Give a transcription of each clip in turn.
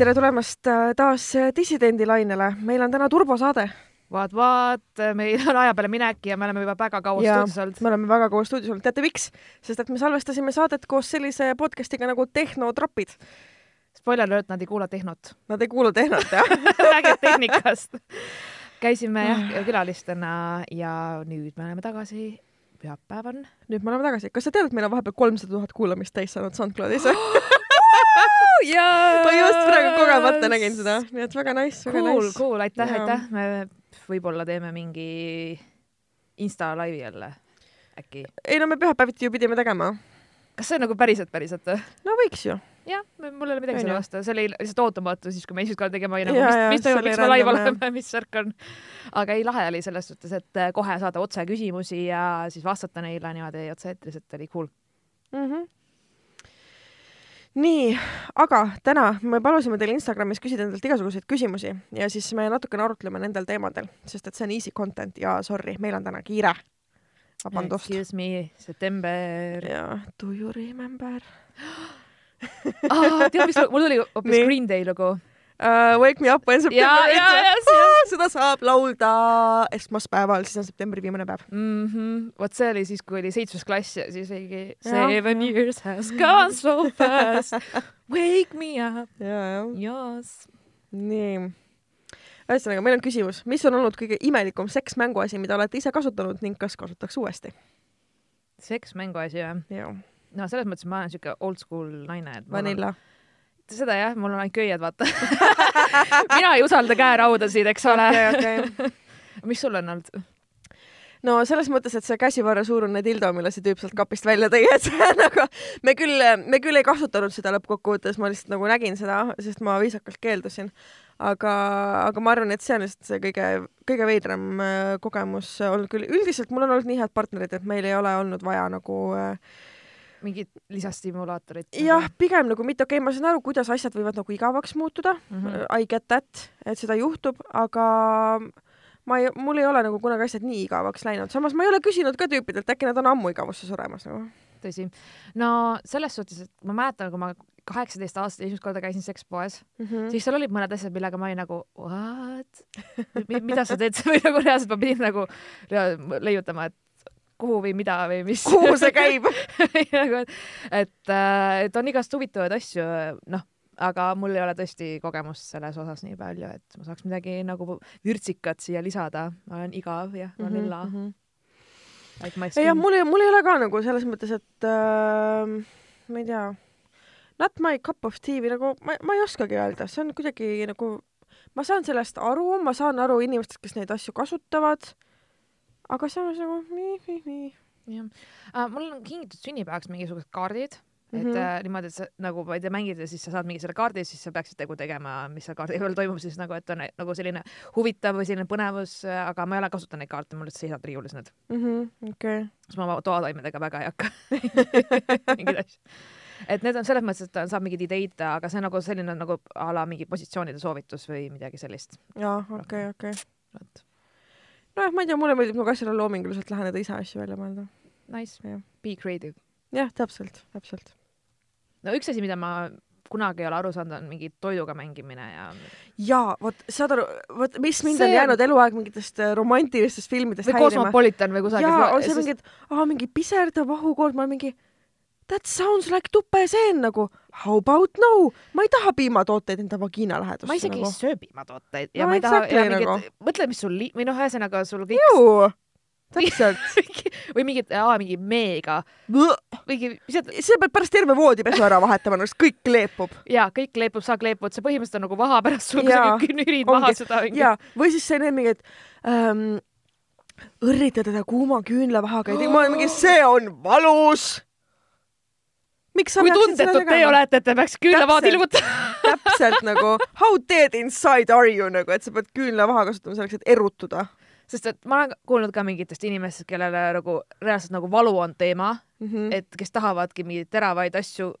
tere tulemast äh, taas Dissidendi lainele, meil on täna turbosaade. vaat, vaat, meil on aja peale minek ja me oleme juba väga kaua stuudios olnud. me oleme väga kaua stuudios olnud, teate miks? sest et me salvestasime saadet koos sellise podcast'iga nagu Tehnotropid. Spoiler alert, nad ei kuula tehnot. Nad ei kuula tehnot, jah räägib tehnikast. käisime jah külalistena ja nüüd me oleme tagasi pühapäev on. nüüd me oleme tagasi. kas sa tead, et meil on vahepeal kolmsada tuhat kuulamist täis saanud SoundCloudis yes! ma just praegu kogemata nägin seda, nii et väga nice, väga cool, nice. Cool, aitäh, aitäh. me võib-olla teeme mingi Insta laivi jälle äkki. ei no me pühapäeviti ju pidime tegema. kas see on nagu päriselt, päriselt või? no võiks ju jah, mul ei ole midagi selle vastu, see oli lihtsalt ootamatu siis, kui me esimest korda tegime, olin nagu, mis, mis toimub, miks me live oleme, mis värk on. aga ei, lahe oli selles suhtes, et äh, kohe saada otse küsimusi ja siis vastata neile niimoodi otse-eetris, et oli cool mm. -hmm nii, aga täna me palusime teil Instagramis küsida endalt igasuguseid küsimusi ja siis me natukene arutleme nendel teemadel, sest et see on easy content ja sorry, meil on täna kiire. vabandust. Excuse me, september. jaa, do you remember ah,? tead, mis mul tuli hoopis Green Day lugu uh,. Wake me up when September ends. Ah, seda saab laulda esmaspäeval, siis on septembri viimane päev mm. -hmm. vot see oli siis, kui oli seitsmes klass ja siis oligi Seven years has gone so fast. Wake me up. Yes. nii ühesõnaga, meil on küsimus, mis on olnud kõige imelikum seksmänguasi, mida olete ise kasutanud ning kas kasutaks uuesti? seksmänguasi või? no selles mõttes ma olen siuke old school naine, et vanilla on seda jah, mul on ainult köied, vaata mina ei usalda käeraudasid, eks ole okay,. Okay. mis sul on olnud? no selles mõttes, et see käsivarre suurune dildo, mille see tüüp sealt kapist välja tõi, et see nagu me küll, me küll ei kasutanud seda lõppkokkuvõttes, ma lihtsalt nagu nägin seda, sest ma viisakalt keeldusin. aga, aga ma arvan, et see on lihtsalt see kõige, kõige veidram äh, kogemus olnud küll. üldiselt mul on olnud nii head partnerid, et meil ei ole olnud vaja nagu äh, mingit lisastimulaatorit? jah, pigem nagu mitte, okei okay,, ma saan aru, kuidas asjad võivad nagu igavaks muutuda mm, -hmm. I get that, et seda juhtub, aga ma ei, mul ei ole nagu kunagi asjad nii igavaks läinud, samas ma ei ole küsinud ka tüüpidelt, äkki nad on ammu igavusse suremas nagu. tõsi. no selles suhtes, et ma mäletan, kui ma kaheksateist aastat esimest korda käisin sekspoes mm, -hmm. siis seal olid mõned asjad, millega ma olin nagu what mida sa teed või nagu reaalselt ma pidin nagu leiutama, et kuhu või mida või mis. kuhu see käib nagu, et, äh, et on igast huvitavaid asju, noh, aga mul ei ole tõesti kogemust selles osas nii palju, et ma saaks midagi nagu vürtsikat siia lisada. ma olen igav ja vanilla mm. -hmm. Like jah, mul ei, mul ei ole ka nagu selles mõttes, et äh, ma ei tea, not my cup of tea või nagu ma, ma ei oskagi öelda, see on kuidagi nagu, ma saan sellest aru, ma saan aru inimestest, kes neid asju kasutavad aga samas nagu nii, nii, nii. jah uh,, mul on kingitud sünnipäevaks mingisugused kaardid et mm -hmm. äh, niimoodi, et sa nagu, ma ei tea, mängid ja siis sa saad mingi selle kaardi, siis sa peaksid tegu tegema, mis seal kaardi peal toimub, siis nagu, et on nagu selline huvitav või selline põnevus, aga ma ei ole kasutanud neid kaarte, mul lihtsalt seisavad riiulis need mm. -hmm, okay. siis ma oma toataimedega väga ei hakka mingeid asju. et need on selles mõttes, et saab mingeid ideid, aga see on nagu selline nagu a la mingi positsioonide soovitus või midagi sellist. jaa, okei, okei nojah, ma ei tea, mulle meeldib nagu asjale loominguliselt läheneda, ise asju välja mõelda. Nice, be creative. jah, täpselt, täpselt. no üks asi, mida ma kunagi ei ole aru saanud, on mingi toiduga mängimine ja. jaa, vot saad aru, vot mis mind see... on jäänud eluaeg mingitest äh, romantilistest filmidest või häirima. Cosmopolitan või kusagil. jaa, on see sest... mingi, et aa, mingi piserdav vahukoord, ma olen mingi that sounds like tupeseen nagu how about no, ma ei taha piimatooteid enda vagiina lähedusse. ma isegi nagu. ei söö piimatooteid ja no, ma ei exactly, taha ja mingit nagu., mõtle, mis sul li-, või noh, ühesõnaga sul kõik. täpselt või mingit, mingi meega. mingi, sa pead pärast terve voodipesu ära vahetama, no kõik kleepub. ja kõik kleepub, sa kleepud, see põhimõtteliselt on nagu vaha pärast sul nürid maha seda. ja, või siis see need mingid ähm, õrrita teda kuuma küünlavahaga ja mingi, see on valus kui tundetud te olete, et te peaks küünlavaad ilmutama täpselt nagu how dead inside are you nagu, et sa pead küünlavaha kasutama selleks, et erutuda. sest et ma olen kuulnud ka mingitest inimestest, kellele nagu reaalselt nagu valu on teema mm, -hmm. et kes tahavadki mingeid teravaid asju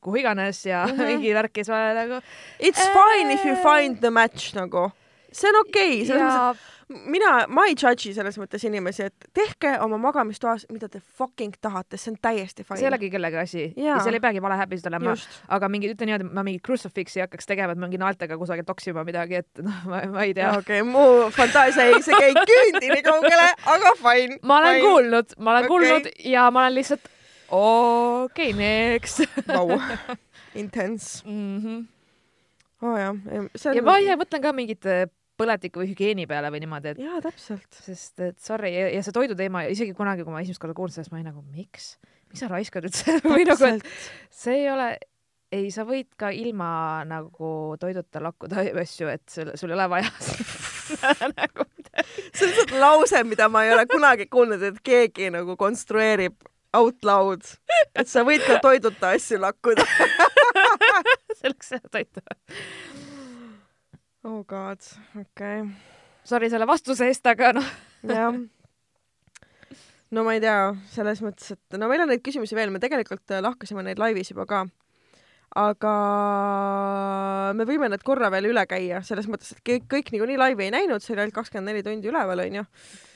kuhu iganes ja mm -hmm. mingi värk ja siis ma olen nagu. It's äh... fine if you find the match nagu see on okei okay,, selles ja mõttes, et mina, ma ei judge'i selles mõttes inimesi, et tehke oma magamistoas, mida te fucking tahate, see on täiesti fine. see ei olegi kellegi asi ja, Jaa. seal ei peagi valehäbisid olema, aga mingi, ütle niimoodi, ma mingi crucifix'i hakkaks tegema, et mingi naeltega kusagil toksima midagi, et noh, ma, ei tea. okei, mu fantaasia ei isegi ei küündi nii kaugele, aga fine. ma olen fine. kuulnud, ma olen okay. kuulnud ja ma olen lihtsalt okei okay,, next Vau, intense. mm. -hmm. oo oh, jah, see ja ma ise mõtlen ka mingite põletiku või hügieeni peale või niimoodi, et jaa, täpselt. sest et sorry ja, ja see toiduteema isegi kunagi, kui ma esimest korda kuulsin sellest, ma olin nagu miks, miks sa raiskad üldse või nagu, et see ei ole, ei, sa võid ka ilma nagu toiduta lakkuda asju, et sul, sul ei ole vaja nagu see on lihtsalt lause, mida ma ei ole kunagi kuulnud, et keegi nagu konstrueerib out loud, et sa võid ka toiduta asju lakkuda. selleks toitu. Oh god, okei okay., Sorry selle vastuse eest, aga noh, jah. no ma ei tea, selles mõttes, et no meil on neid küsimusi veel, me tegelikult äh, lahkasime neid laivis juba ka. aga me võime need korra veel üle käia, selles mõttes, et kõik, kõik niikuinii laivi ei näinud, see oli ainult kakskümmend neli tundi üleval, onju.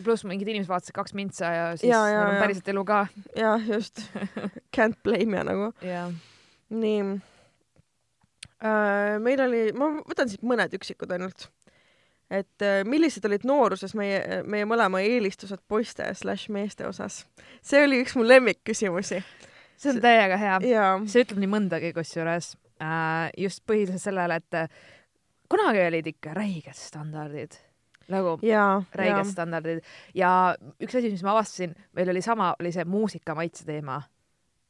pluss mingid inimesed vaatasid kaks mintsa ja siis Ja, ja, on päriselt elu ka. jah, just. Can't blame ja nagu. nii. Meil oli, ma võtan siit mõned üksikud ainult. et äh, millised olid nooruses meie, meie mõlema eelistused poiste slaš meeste osas? see oli üks mu lemmikküsimusi. see on täiega hea. jaa, see ütleb nii mõndagi kusjuures äh,, just põhiliselt sellele, et äh, kunagi olid ikka räiged standardid nagu räiged standardid ja üks asi, mis ma avastasin, meil oli sama, oli see muusikamaitse teema.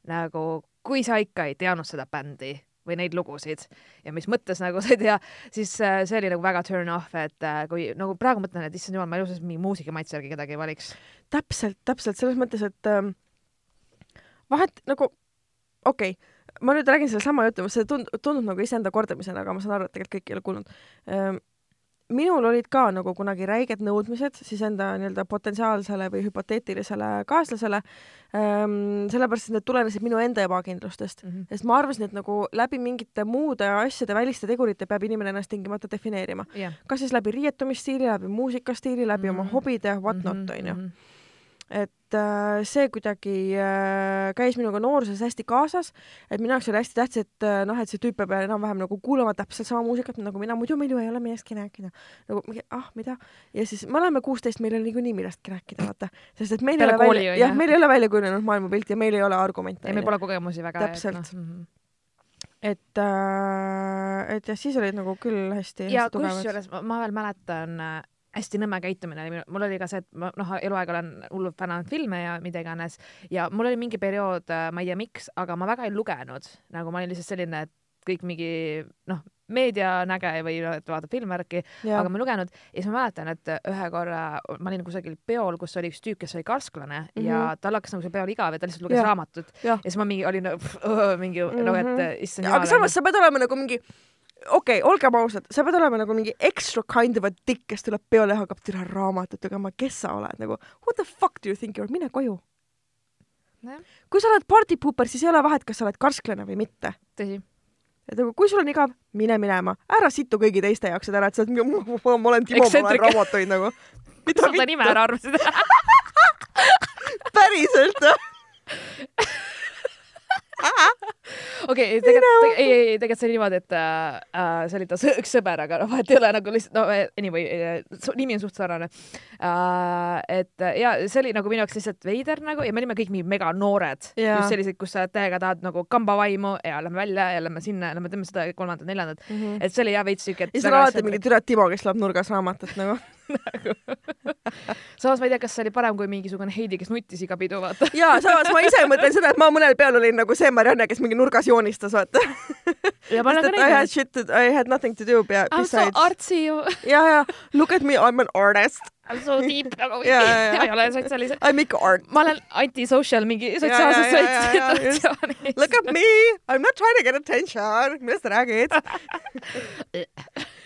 nagu kui sa ikka ei teadnud seda bändi või neid lugusid ja mis mõttes nagu sa ei tea, siis äh, see oli nagu väga turn off, et äh, kui nagu praegu mõtlen, et issand jumal, ma elu sees mingi muusikamaitse järgi kedagi ei valiks. täpselt, täpselt selles mõttes, et ähm, vahet nagu, okei okay,, ma nüüd räägin sellesama jutu, see tund-, tundub nagu iseenda kordamisena, aga ma saan aru, et tegelikult kõik ei ole kuulnud ähm,. Minul olid ka nagu kunagi räiged nõudmised siis enda nii-öelda potentsiaalsele või hüpoteetilisele kaaslasele ähm,, sellepärast et need tulenesid minu enda ebakindlustest. sest ma arvasin, et nagu läbi mingite muude asjade, väliste tegurite peab inimene ennast tingimata defineerima. jah. kas siis läbi riietumisstiili, läbi muusikastiili, läbi mm -hmm. oma Mhm. hobide, what not, Mhm, onju. Et äh, see kuidagi äh, käis minuga nooruses hästi kaasas, et minu jaoks oli hästi tähtis, et äh, noh, et see tüüp peab enam-vähem nagu kuulama täpselt sama muusikat nagu mina, muidu meil ju ei ole millestki rääkida. nagu ah, mida? ja siis me oleme kuusteist, meil ei ole niikuinii millestki rääkida, vaata. sest et meil Peale ei ole välja, on jah, meil ei ole välja kujunenud maailmapilt ja meil ei ole argumente. ja meil pole kogemusi väga. Täpselt. noh. et äh,, et jah, siis olid nagu küll hästi, ja kusjuures ma, ma veel mäletan hästi nõme käitumine mul oli ka see, et ma noh, eluaeg olen hullult fännanud filme ja mida iganes ja mul oli mingi periood, ma ei tea, miks, aga ma väga ei lugenud, nagu ma olin lihtsalt selline, et kõik mingi noh, meedianäge või et vaatab filmvärki, aga ma ei lugenud ja siis ma mäletan, et ühe korra ma olin kusagil peol, kus oli üks tüüp, kes oli karsklane mm -hmm. ja tal hakkas nagu seal peol igav ja ta lihtsalt luges Jah. raamatut Jah. ja siis ma mingi olin pff, mingi mm -hmm. noh, et issand aga samas sa pead olema nagu mingi okei okay,, olgem ausad, sa pead olema nagu mingi extra kind of a dick, kes tuleb peole ja hakkab türa raamatut lugema, kes sa oled nagu who the fuck do you think you are, mine koju. Jah. kui sa oled party pooper, siis ei ole vahet, kas sa oled karsklane või mitte. tõsi, et nagu kui sul on igav, mine minema, ära situ kõigi teiste jaoks seda ära, et sa oled ma olen Timo, ma Ekstsentrik. raamatuid nagu. sa seda nime ära arvasid päriselt või? okei okay,, tegelikult, ei, ei, ei, tegelikult see oli niimoodi, et äh, äh, see oli ta üks sõber, aga noh, vahet ei ole nagu lihtsalt, no anyway äh,, nimi on suht sarnane äh,. et äh, ja see oli nagu minu jaoks lihtsalt veider nagu ja me olime kõik mingi mega noored, Jaa. just sellised, kus sa täiega tahad nagu kambavaimu ja lähme välja ja lähme sinna ja lähme teeme seda kolmandat-neljandat mm. -hmm. et see oli jah veits siuke, ja siis on alati mingi türa Timo, kes loeb nurgas raamatut nagu. samas ma ei tea, kas see oli parem kui mingisugune Heidi, kes nuttis iga pidu, vaata. ja samas ma ise mõtlen seda, et ma mõnel peal olin nagu see Marianne, kes mingi nurgas joonistas, vaata. ja sest ka et I had shit I had nothing to do pea- I m so artsy ju, ja, ja look at me, I m an artist. I m so deep nagu Ja, ja, ja. ei ole sotsiaalise I m ikka art. ma olen antisocial mingi sotsiaalses ja, ja, ja, ja, just. situatsioonis. Look at me, I m not trying to get attention. millest sa räägid?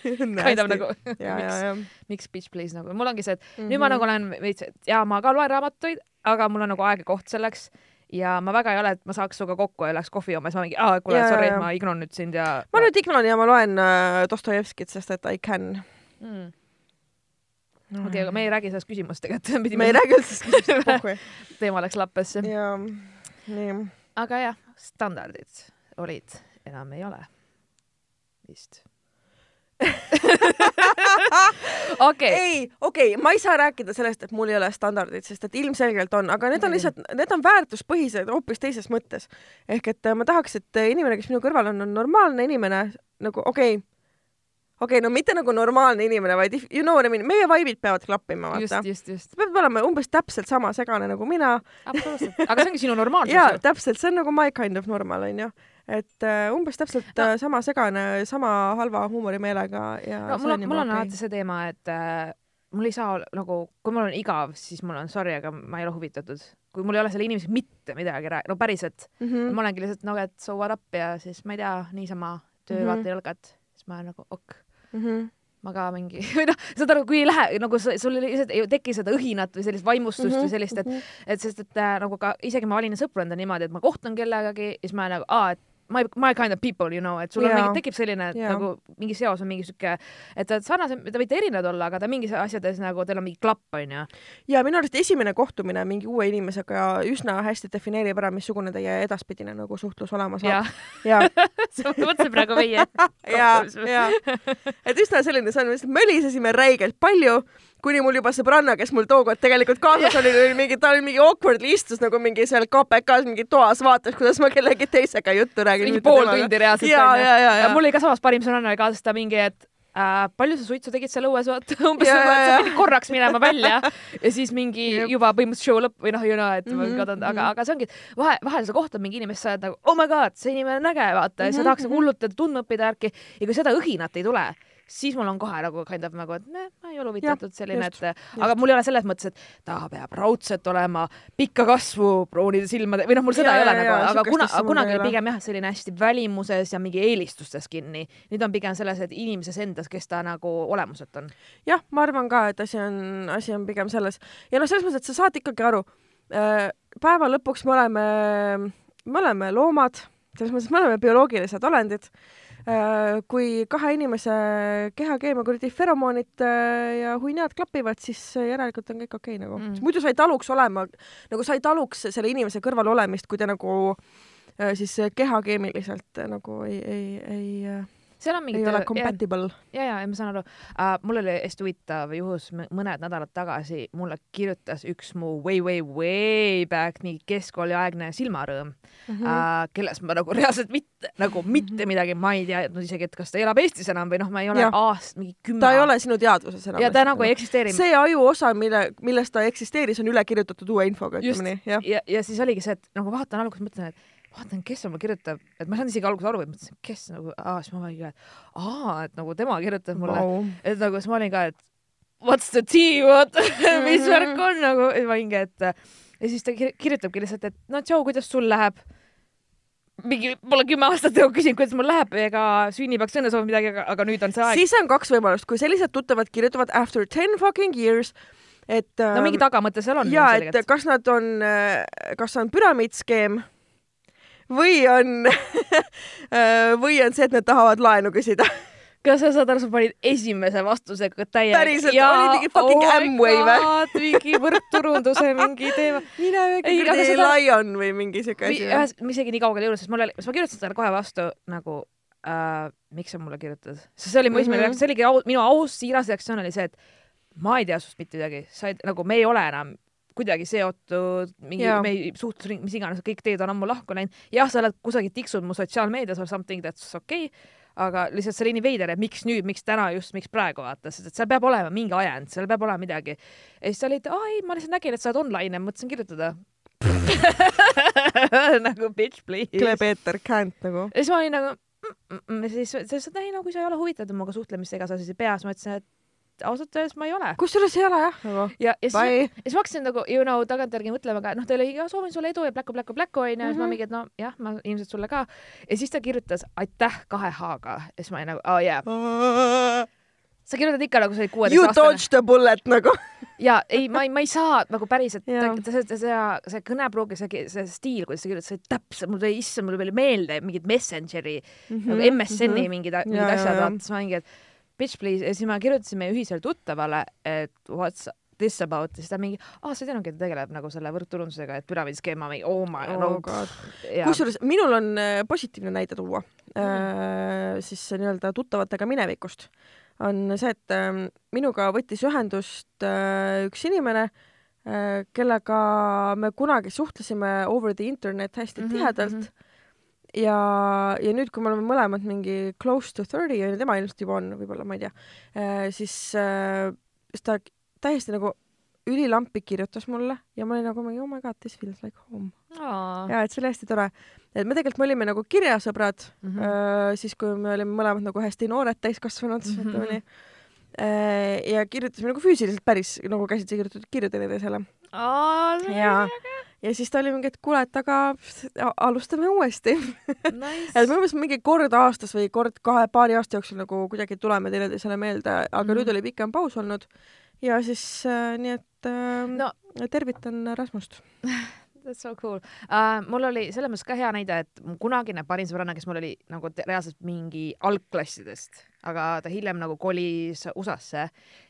kind of nagu, ja, ja, miks, ja. miks bitch please nagu, mul ongi see, et Mhm. nüüd ma nagu olen veits, et jaa, ma ka loen raamatuid, aga mul on nagu aeg ja koht selleks ja ma väga ei ole, et ma saaks sinuga kokku ja läheks kohvi jooma, siis ma mingi, aa, kuule sorry jaa,, ma ignoran nüüd sind ja ma nüüd ignoran ja ma loen äh, Dostojevskit, sest et I can. mm.. okei okay,, aga me ei räägi sellest küsimusest tegelikult. me ei räägi üldse sellest küsimusest. teema läks lappesse. jaa, nii. aga jah, standardid olid, enam ei ole vist okay. ei, okei okay,, ma ei saa rääkida sellest, et mul ei ole standardid, sest et ilmselgelt on, aga need on lihtsalt, need on väärtuspõhised hoopis teises mõttes. ehk et äh, ma tahaks, et inimene, kes minu kõrval on, on normaalne inimene, nagu okei okay,, okei okay,, no mitte nagu normaalne inimene, vaid if, you know what I mean, meie vibe'id peavad klappima, vaata. peab olema umbes täpselt sama segane nagu mina. absoluutselt, aga see ongi sinu normaalsus jaa, täpselt, see on nagu my kind of normal, onju et uh, umbes täpselt no. uh, sama segane, sama halva huumorimeelega ja no, mul on, mul on alati see teema, et uh, mul ei saa nagu, kui mul on igav, siis mul on sorry, aga ma ei ole huvitatud. kui mul ei ole selle inimesega mitte midagi rääkida, no päriselt mm, -hmm. ma olengi lihtsalt nagu, et so what up ja siis ma ei tea, niisama töö mm -hmm. vaata jalgat, siis ma olen nagu ok mm. -hmm ma ka mingi või noh, saad aru, kui ei lähe nagu sul lihtsalt ei teki seda õhinat või sellist vaimustust mm -hmm. või sellist, et, mhm. et sest, et äh, nagu ka isegi ma valin sõpru enda niimoodi, et ma kohtun kellegagi ja siis ma nagu, aa, et my, my kind of people, you know, et sul yeah. on mingi, tekib selline yeah. nagu mingi seos on mingi sihuke, et sarnased, te võite erinevad olla, aga ta mingis asjades nagu teil on mingi klapp, onju. ja minu arust esimene kohtumine mingi uue inimesega üsna hästi defineerib ära, missugune teie edaspidine nagu suhtlus olema saab. ja sa mõtlesid praegu meie ja, ja, et üsna selline, see on, me mölisesime räigelt palju kuni mul juba sõbranna, kes mul tookord tegelikult kaasas oli, oli mingi, ta oli mingi awkwardly istus nagu mingi seal KPK-s mingi toas, vaatas, kuidas ma kellegi teisega juttu räägin. mingi pool tundi reaalselt onju. mul oli ka samas parim sõbranna oli kaasas ta mingi, et äh, palju sa suitsu tegid seal õues, vaata umbes et sa pidid korraks minema välja ja siis mingi yep. juba põhimõtteliselt show lõpp või noh, you know, et mm -hmm. kadunud, aga, aga see ongi vahe, vahel sa kohtad mingi inimest, sa oled nagu oh my god, see inimene on äge, vaata ja mm -hmm. sa tahaks nagu hullult teda tundma õppida värki ja kui seda õhinat ei tule siis mul on kohe nagu kind of nagu, et ne, ma ei ole huvitatud selline, et just. aga mul ei ole selles mõttes, et ta peab raudselt olema pikka kasvu, pruunide silmade või noh, mul seda ja, ei ole ja, nagu, aga kuna, kunagi oli pigem jah, selline hästi välimuses ja mingi eelistustes kinni. nüüd on pigem selles, et inimeses endas, kes ta nagu olemuselt on. jah, ma arvan ka, et asi on, asi on pigem selles ja noh, selles mõttes, et sa saad ikkagi aru, äh, päeva lõpuks me oleme, me oleme loomad, selles mõttes me oleme bioloogilised olendid kui kahe inimese kehakeemia kuradi feromoonid äh, ja huinad klapivad, siis järelikult on kõik okei okay, nagu. Mm.. muidu sa ei taluks olema, nagu sa ei taluks selle inimese kõrval olemist, kui te nagu äh, siis kehakeemiliselt nagu ei, ei, ei seal on mingid. ei ole compatible. ja, ja, ja ma saan aru uh,. mul oli hästi huvitav juhus mõned nädalad tagasi, mulle kirjutas üks mu way, way, way back mingi keskkooliaegne silmarõõm mm, -hmm. uh, kellest ma nagu reaalselt mitte, nagu mitte -hmm. midagi, ma ei teadnud isegi, et kas ta elab Eestis enam või noh, ma ei ole aast-, mingi kümme. ta ei ole sinu teadvuses enam. ja ta nagu ei eksisteeri. see ajuosa, mille, millest ta eksisteeris, on üle kirjutatud uue infoga, ütleme nii. ja, ja, ja siis oligi see, et nagu vaatan alguses, mõtlen, et vaatan, kes mulle kirjutab, et ma ei saanud isegi alguses aru, et mõtlesin, kes nagu, aa, siis ma olingi, et aa, et nagu tema kirjutab mulle wow., et nagu siis ma olin ka, et what's the tea, what mis mhm. värk on nagu, ja ma olingi, et ja siis ta kirjutabki lihtsalt, et no tšau, kuidas sul läheb mingi, ma olen kümme aastat nagu küsinud, kuidas mul läheb, ega sünnipäevaks õnne soovib midagi, aga, aga nüüd on see aeg. siis on kaks võimalust, kui sellised tuttavad kirjutavad after ten fucking years, et no mingi tagamõte seal on. ja, et kas nad on, kas on püramiidskeem või on või on see, et nad tahavad laenu küsida kas sa saad aru, sa panid esimese vastusega täie. päriselt oli mingi fucking oh Amway või? mingi võrkturunduse mingi teema. mine mingi kuradi seda... Lion või mingi siuke asi. ühes, ma isegi nii kaugele ei jõudnud, sest mul oli, siis ma kirjutasin talle kohe vastu nagu äh, miks sa mulle kirjutad, sest see oli mu esimene mm -hmm. see oligi au, minu aus siiras reaktsioon oli see, et ma ei tea sinust mitte midagi, sa ei, nagu me ei ole enam kuidagi seotud, mingi meie suhtlusring, mis iganes, kõik teed on ammu lahku läinud. jah, sa oled kusagil tiksud mu sotsiaalmeedias or something that's okei okay,, aga lihtsalt see oli nii veider, et miks nüüd, miks täna just, miks praegu vaata, sest et seal peab olema mingi ajend, seal peab olema midagi. ja siis sa olid, aa ei, ma lihtsalt nägin, et sa oled online ja mõtlesin kirjutada nagu bitch please. Klebeeter can't nagu. ja siis ma olin nagu mm, mm, mm, siis, siis, et ei kui sa ei ole huvitatud minuga suhtlemist ega sa siis ei pea, siis ma ütlesin, et ausalt öeldes ma ei ole. kusjuures ei ole jah nagu. ja, ja siis, siis ma hakkasin nagu you know tagantjärgi mõtlema ka, noh, ta oli, soovin sulle edu ja pläku, pläku, pläku onju, ja siis ma mhm. mingi, et no jah, ma ilmselt sulle ka. ja siis ta kirjutas aitäh kahe H-ga ja siis ma olin nagu oh yeah sa kirjutad ikka nagu sa olid kuueteist aastane. You dodged the bullet nagu ja ei, ma ei, ma ei saa nagu päriselt, see, see, see, see kõnepruugi, see, see stiil, kuidas sa kirjutad, see täpselt, mul tuli, issand, mul tuli meelde mingid Messengeri mm, -hmm, nagu MSN-i mm -hmm. mingid, mingid ja, asjad, vaata, siis ma mingi, et bitch please ja siis me kirjutasime ühisele tuttavale, et what's this about ja siis ta mingi, aa, sa ei teadnudki, et ta tegeleb nagu selle võrdturundusega, et püramiidiskeem, ma mingi oh my Oh no. God. Kusjuures minul on äh, positiivne näide tuua äh, siis nii-öelda tuttavatega minevikust. on see, et äh, minuga võttis ühendust äh, üks inimene äh,, kellega me kunagi suhtlesime over the internet hästi Mhm, tihedalt mhm. Ja, ja nüüd, kui me oleme mõlemad mingi close to thirty ja tema ilmselt juba on, võib-olla, ma ei tea äh,, siis äh, siis ta täiesti nagu ülilampi kirjutas mulle ja ma olin nagu mingi oh my god, this feels like home. Ja et see oli hästi tore. et me tegelikult me olime nagu kirjasõbrad mm. -hmm. siis kui me olime mõlemad nagu hästi noored täiskasvanud mm, Mhm. -hmm. ütleme nii. ja kirjutasime nagu füüsiliselt päris nagu käsitsi kirjutatud kirju teineteisele. Aa, see on, ja siis ta oli mingi, et kuule, et aga alustame uuesti nice. et me umbes mingi kord aastas või kord kahe paari aasta jooksul nagu kuidagi tuleme teineteisele meelde, aga mm. -hmm. nüüd oli pikem paus olnud ja siis äh, nii et äh, No. tervitan Rasmust. That's so cool uh,. mul oli selles mõttes ka hea näide, et mu kunagine parim sõbranna, kes mul oli nagu reaalselt mingi algklassidest, aga ta hiljem nagu kolis USA-sse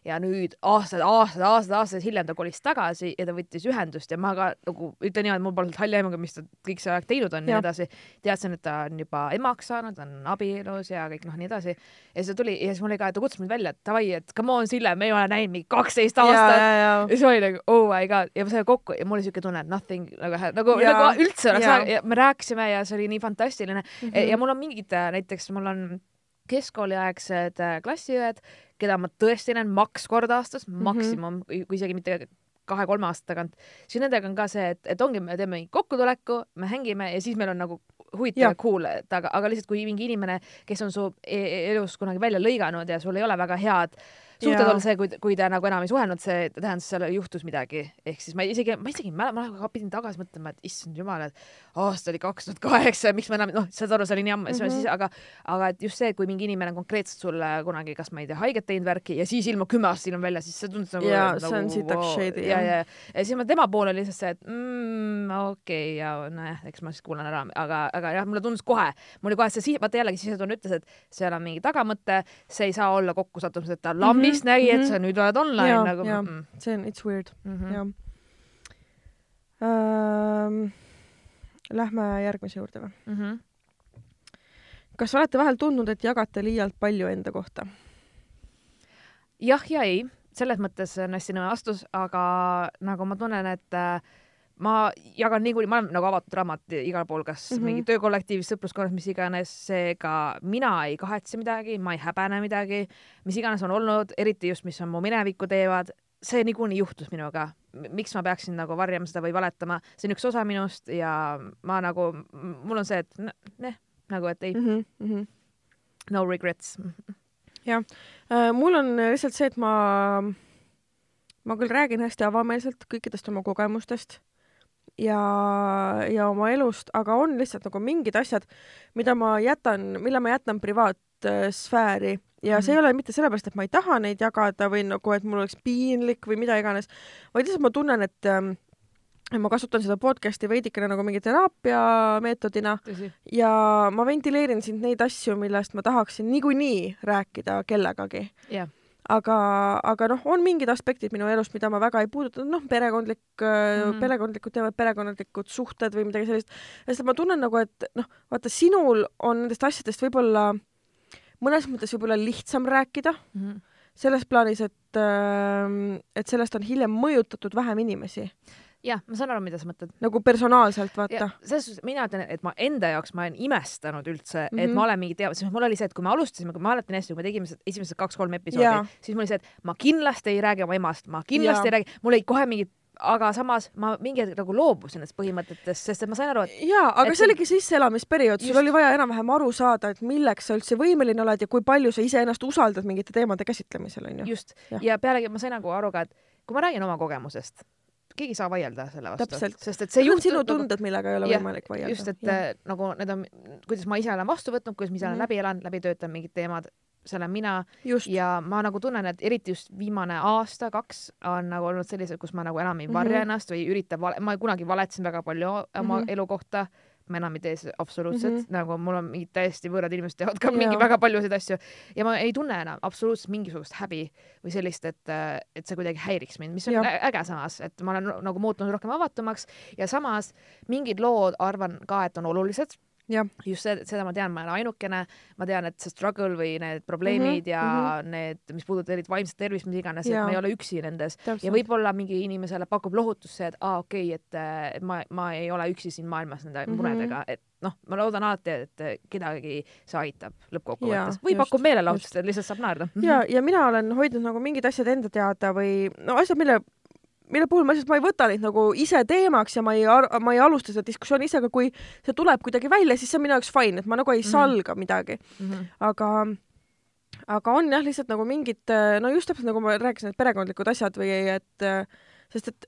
ja nüüd aastad, aastad, aastad, aastad hiljem ta kolis tagasi ja ta võttis ühendust ja ma ka nagu ütlen niimoodi, mul polnud halli aimugi, mis ta kõik see aeg teinud on ja nii edasi. teadsin, et ta on juba emaks saanud, on abielus ja kõik noh, nii edasi. ja siis ta tuli ja siis mul oli ka, ta kutsus mind välja, et davai, et come on, Sille, me ei ole näinud mingi kaksteist aastat ja, siis ma olin nagu oh my god ja me saime kokku ja mul oli siuke tunne, et nothing nagu nagu, nagu üldse oleks me rääkisime ja see oli nii fantastiline mm. -hmm. ja mul on mingid näiteks mul on keskkooliaegsed äh, klassiõed, keda ma tõesti näen maks kord aastas mm. -hmm. maksimum, kui isegi mitte kahe-kolme aasta tagant, siis nendega on ka see, et, et ongi, me teeme mingi kokkutuleku, me hängime ja siis meil on nagu huvitav ja cool, et aga, aga lihtsalt kui mingi inimene, kes on su e elus kunagi välja lõiganud ja sul ei ole väga head suhted olla see, kui, kui te nagu enam ei suhelnud, see tähendas, seal juhtus midagi. ehk siis ma isegi, ma isegi mäleta, ma nagu pidin tagasi mõtlema, et issand jumal, et aasta oli kaks tuhat kaheksa, miks ma enam, noh, saad aru, see oli nii ammu mm, -hmm. Mhm. siis, aga, aga et just see, kui mingi inimene on konkreetselt sulle kunagi, kas ma ei tea, haiget teinud värki ja siis ilmub kümme aastat hiljem välja, siis see tundus nagu. Jaa, see on sitaks shady, ja, ja, ja siis ma tema pool oli lihtsalt see, et mm, okei okay, ja nojah, eks ma siis kuulan ära, aga, aga jah, mulle tundus kohe, mul oli kohe see, vaata jällegi sisetunne ütles, et seal on mingi tagamõte, see ei saa olla kokkusattumus, et ta lambist Mhm, nägi, et mhm. sa nüüd oled online Jaa, nagu jaa. mm, see on, it's weird mm. -hmm. jah ähm, Lähme järgmise juurde või? Mm -hmm. kas olete vahel tundnud, et jagate liialt palju enda kohta? jah ja ei, selles mõttes on hästi nõme vastus, aga nagu ma tunnen, et äh, ma jagan niikuinii, ma olen nagu avatud raamat igal pool, kas mm. -hmm. mingi töökollektiivis, sõpruskonnas, mis iganes, seega mina ei kahetse midagi, ma ei häbene midagi, mis iganes on olnud, eriti just, mis on mu minevikku teevad, see niikuinii juhtus minuga. miks ma peaksin nagu varjama seda või valetama, see on üks osa minust ja ma nagu, mul on see, et neh, nagu, et ei mm, -hmm, mm -hmm. no regrets. Äh, mul on lihtsalt see, et ma, ma küll räägin hästi avameelselt kõikidest oma kogemustest ja, ja oma elust, aga on lihtsalt nagu mingid asjad, mida ma jätan, mille ma jätan privaatsfääri ja mm -hmm. see ei ole mitte sellepärast, et ma ei taha neid jagada või nagu, et mul oleks piinlik või mida iganes, vaid lihtsalt ma tunnen, et ähm, ma kasutan seda podcast'i veidikene nagu mingi teraapia meetodina tõsi. ja ma ventileerin sind neid asju, millest ma tahaksin niikuinii rääkida kellegagi. jah, aga, aga noh, on mingid aspektid minu elust, mida ma väga ei puuduta, noh, perekondlik mm. -hmm. perekondlikud teemad, perekondlikud suhted või midagi sellist. sest ma tunnen nagu, et noh, vaata, sinul on nendest asjadest võib-olla mõnes mõttes võib-olla lihtsam rääkida mm -hmm. selles plaanis, et, et sellest on hiljem mõjutatud vähem inimesi, jah, ma saan aru, mida sa mõtled. nagu personaalselt, vaata ja selles suhtes mina ütlen, et ma enda jaoks ma olen imestanud üldse mm, -hmm. et Mhm. ma olen mingi tea-, sest mul oli see, et kui me alustasime, kui ma mäletan hästi, kui me tegime seda esimesed kaks-kolm episoodi siis mul oli see, et ma kindlasti ei räägi oma emast, ma kindlasti Jaa. ei räägi, mul olid kohe mingid, aga samas ma mingi hetk nagu loobusin nendest põhimõtetest, sest et ma sain aru, et jaa, aga Et see oligi sisseelamisperiood, sul oli vaja enam-vähem aru saada, et milleks sa üldse võimeline oled ja kui palju sa iseennast usaldad mingite teemade käsitlemisel, onju. just ja pealegi ma sain nagu aru ka, et kui ma räägin oma kogemusest, keegi ei saa vaielda selle vastu, sest et see Need on juhtus sinu tunded, millega ei ole Jah, võimalik vaielda. just, et äh, nagu need on, kuidas ma ise olen vastu võtnud, kuidas ma ise olen Mhm. läbi elanud, läbi töötanud mingid teemad, see olen mina ja ma nagu tunnen, et eriti just viimane aasta-kaks on nagu olnud sellised, kus ma nagu enam ei varja mm. -hmm. ennast või ei ürita vale-, ma kunagi valetasin väga palju oma mm. -hmm. elu kohta. Ma enam ei tee seda absoluutselt mm. -hmm. nagu mul on mingid täiesti võõrad inimesed teevad ka mingi Jaa. väga paljusid asju ja ma ei tunne enam absoluutselt mingisugust häbi või sellist, et, et see kuidagi häiriks mind, mis on Jah. ä- äge samas, et ma olen nagu muutunud rohkem avatumaks ja samas mingid lood arvan ka, et on olulised just see, seda ma tean, ma olen ainukene, ma tean, et see struggle või need probleemid Mhm, mm -hmm, ja mm -hmm. need, mis puudutavad eriti vaimset tervist, mis iganes, et ma ei ole üksi nendes ja täpselt. võib-olla mingi inimesele pakub lohutust see, et aa okei okay,, et ma, ma ei ole üksi siin maailmas nende mm Mhm. -hmm. muredega, et noh, ma loodan alati, et kedagi see aitab lõppkokkuvõttes või just, pakub meelelahutust, et lihtsalt saab naerda. ja, ja mina olen hoidnud nagu mingid asjad enda teada või no asjad, mille mille puhul ma lihtsalt, ma ei võta neid nagu ise teemaks ja ma ei, ma ei alusta seda diskussiooni ise, aga kui see tuleb kuidagi välja, siis see on minu jaoks fine, et ma nagu ei Mhm. salga midagi, -hmm. aga aga on jah, lihtsalt nagu mingid no just täpselt nagu ma rääkisin, et perekondlikud asjad või et sest et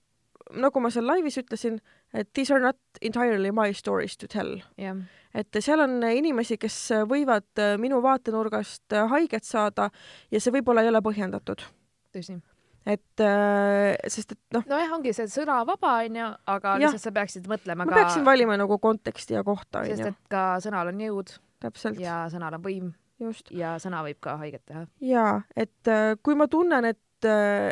nagu ma seal laivis ütlesin, et these are not entirely my stories to tell, jah, et seal on inimesi, kes võivad minu vaatenurgast haiget saada ja see võib-olla ei ole põhjendatud, tõsi. Et äh, sest et noh, nojah, ongi see sõna vaba onju, aga Jah. lihtsalt sa peaksid mõtlema ma ka, peaksin valima nagu konteksti ja kohta sest onju, et ka sõnal on jõud ja sõnal on võim ja sõna võib ka haiget teha. jaa, et äh, kui ma tunnen, et äh,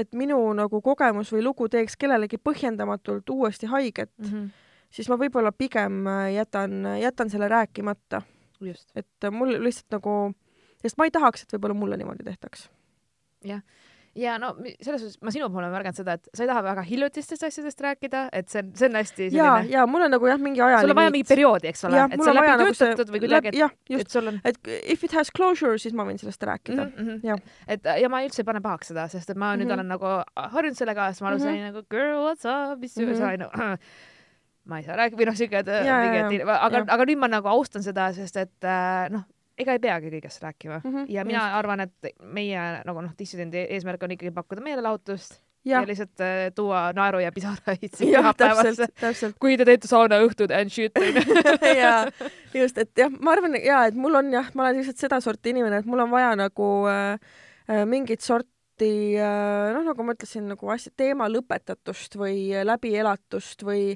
et minu nagu kogemus või lugu teeks kellelegi põhjendamatult uuesti haiget mm. -hmm. siis ma võib-olla pigem jätan, jätan selle rääkimata, et mul lihtsalt nagu, sest ma ei tahaks, et võib-olla mulle niimoodi tehtaks. Ja no selles suhtes ma sinu puhul olen märganud seda, et sa ei taha väga hiljutistest asjadest rääkida, et see on, see on hästi ja, selline, ja mul on nagu jah, mingi ajalimiit. sul on vaja mingit perioodi, eks ole, et on läbi nagu töötatud või kuidagi, et, just et, sul on et if it has closure, siis ma võin sellest rääkida mm. mm. -hmm. jah, et ja ma üldse ei pane pahaks seda, sest et ma nüüd Mhm. olen nagu harjunud sellega, sest ma alustasin Mhm. nagu girl what's up, mis Mhm. sa onju, ma ei saa rääkida või noh, siuke, et Ja, ja, et aga ja., aga nüüd ma nagu austan seda, sest et äh, noh, ega ei peagi kõigest rääkima Mhm, ja mina just. arvan, et meie nagu noh, dissidendi eesmärk on ikkagi pakkuda meelelahutust jah ja,, lihtsalt äh, tuua naeru ja pisaraid täpselt, täpselt. kui te teete saunaõhtud and shit ja just, et jah, ma arvan ja et mul on jah, ma olen lihtsalt sedasorti inimene, et mul on vaja nagu äh, äh, mingit sorti äh, noh, nagu ma ütlesin, nagu asja teema lõpetatust või läbielatust või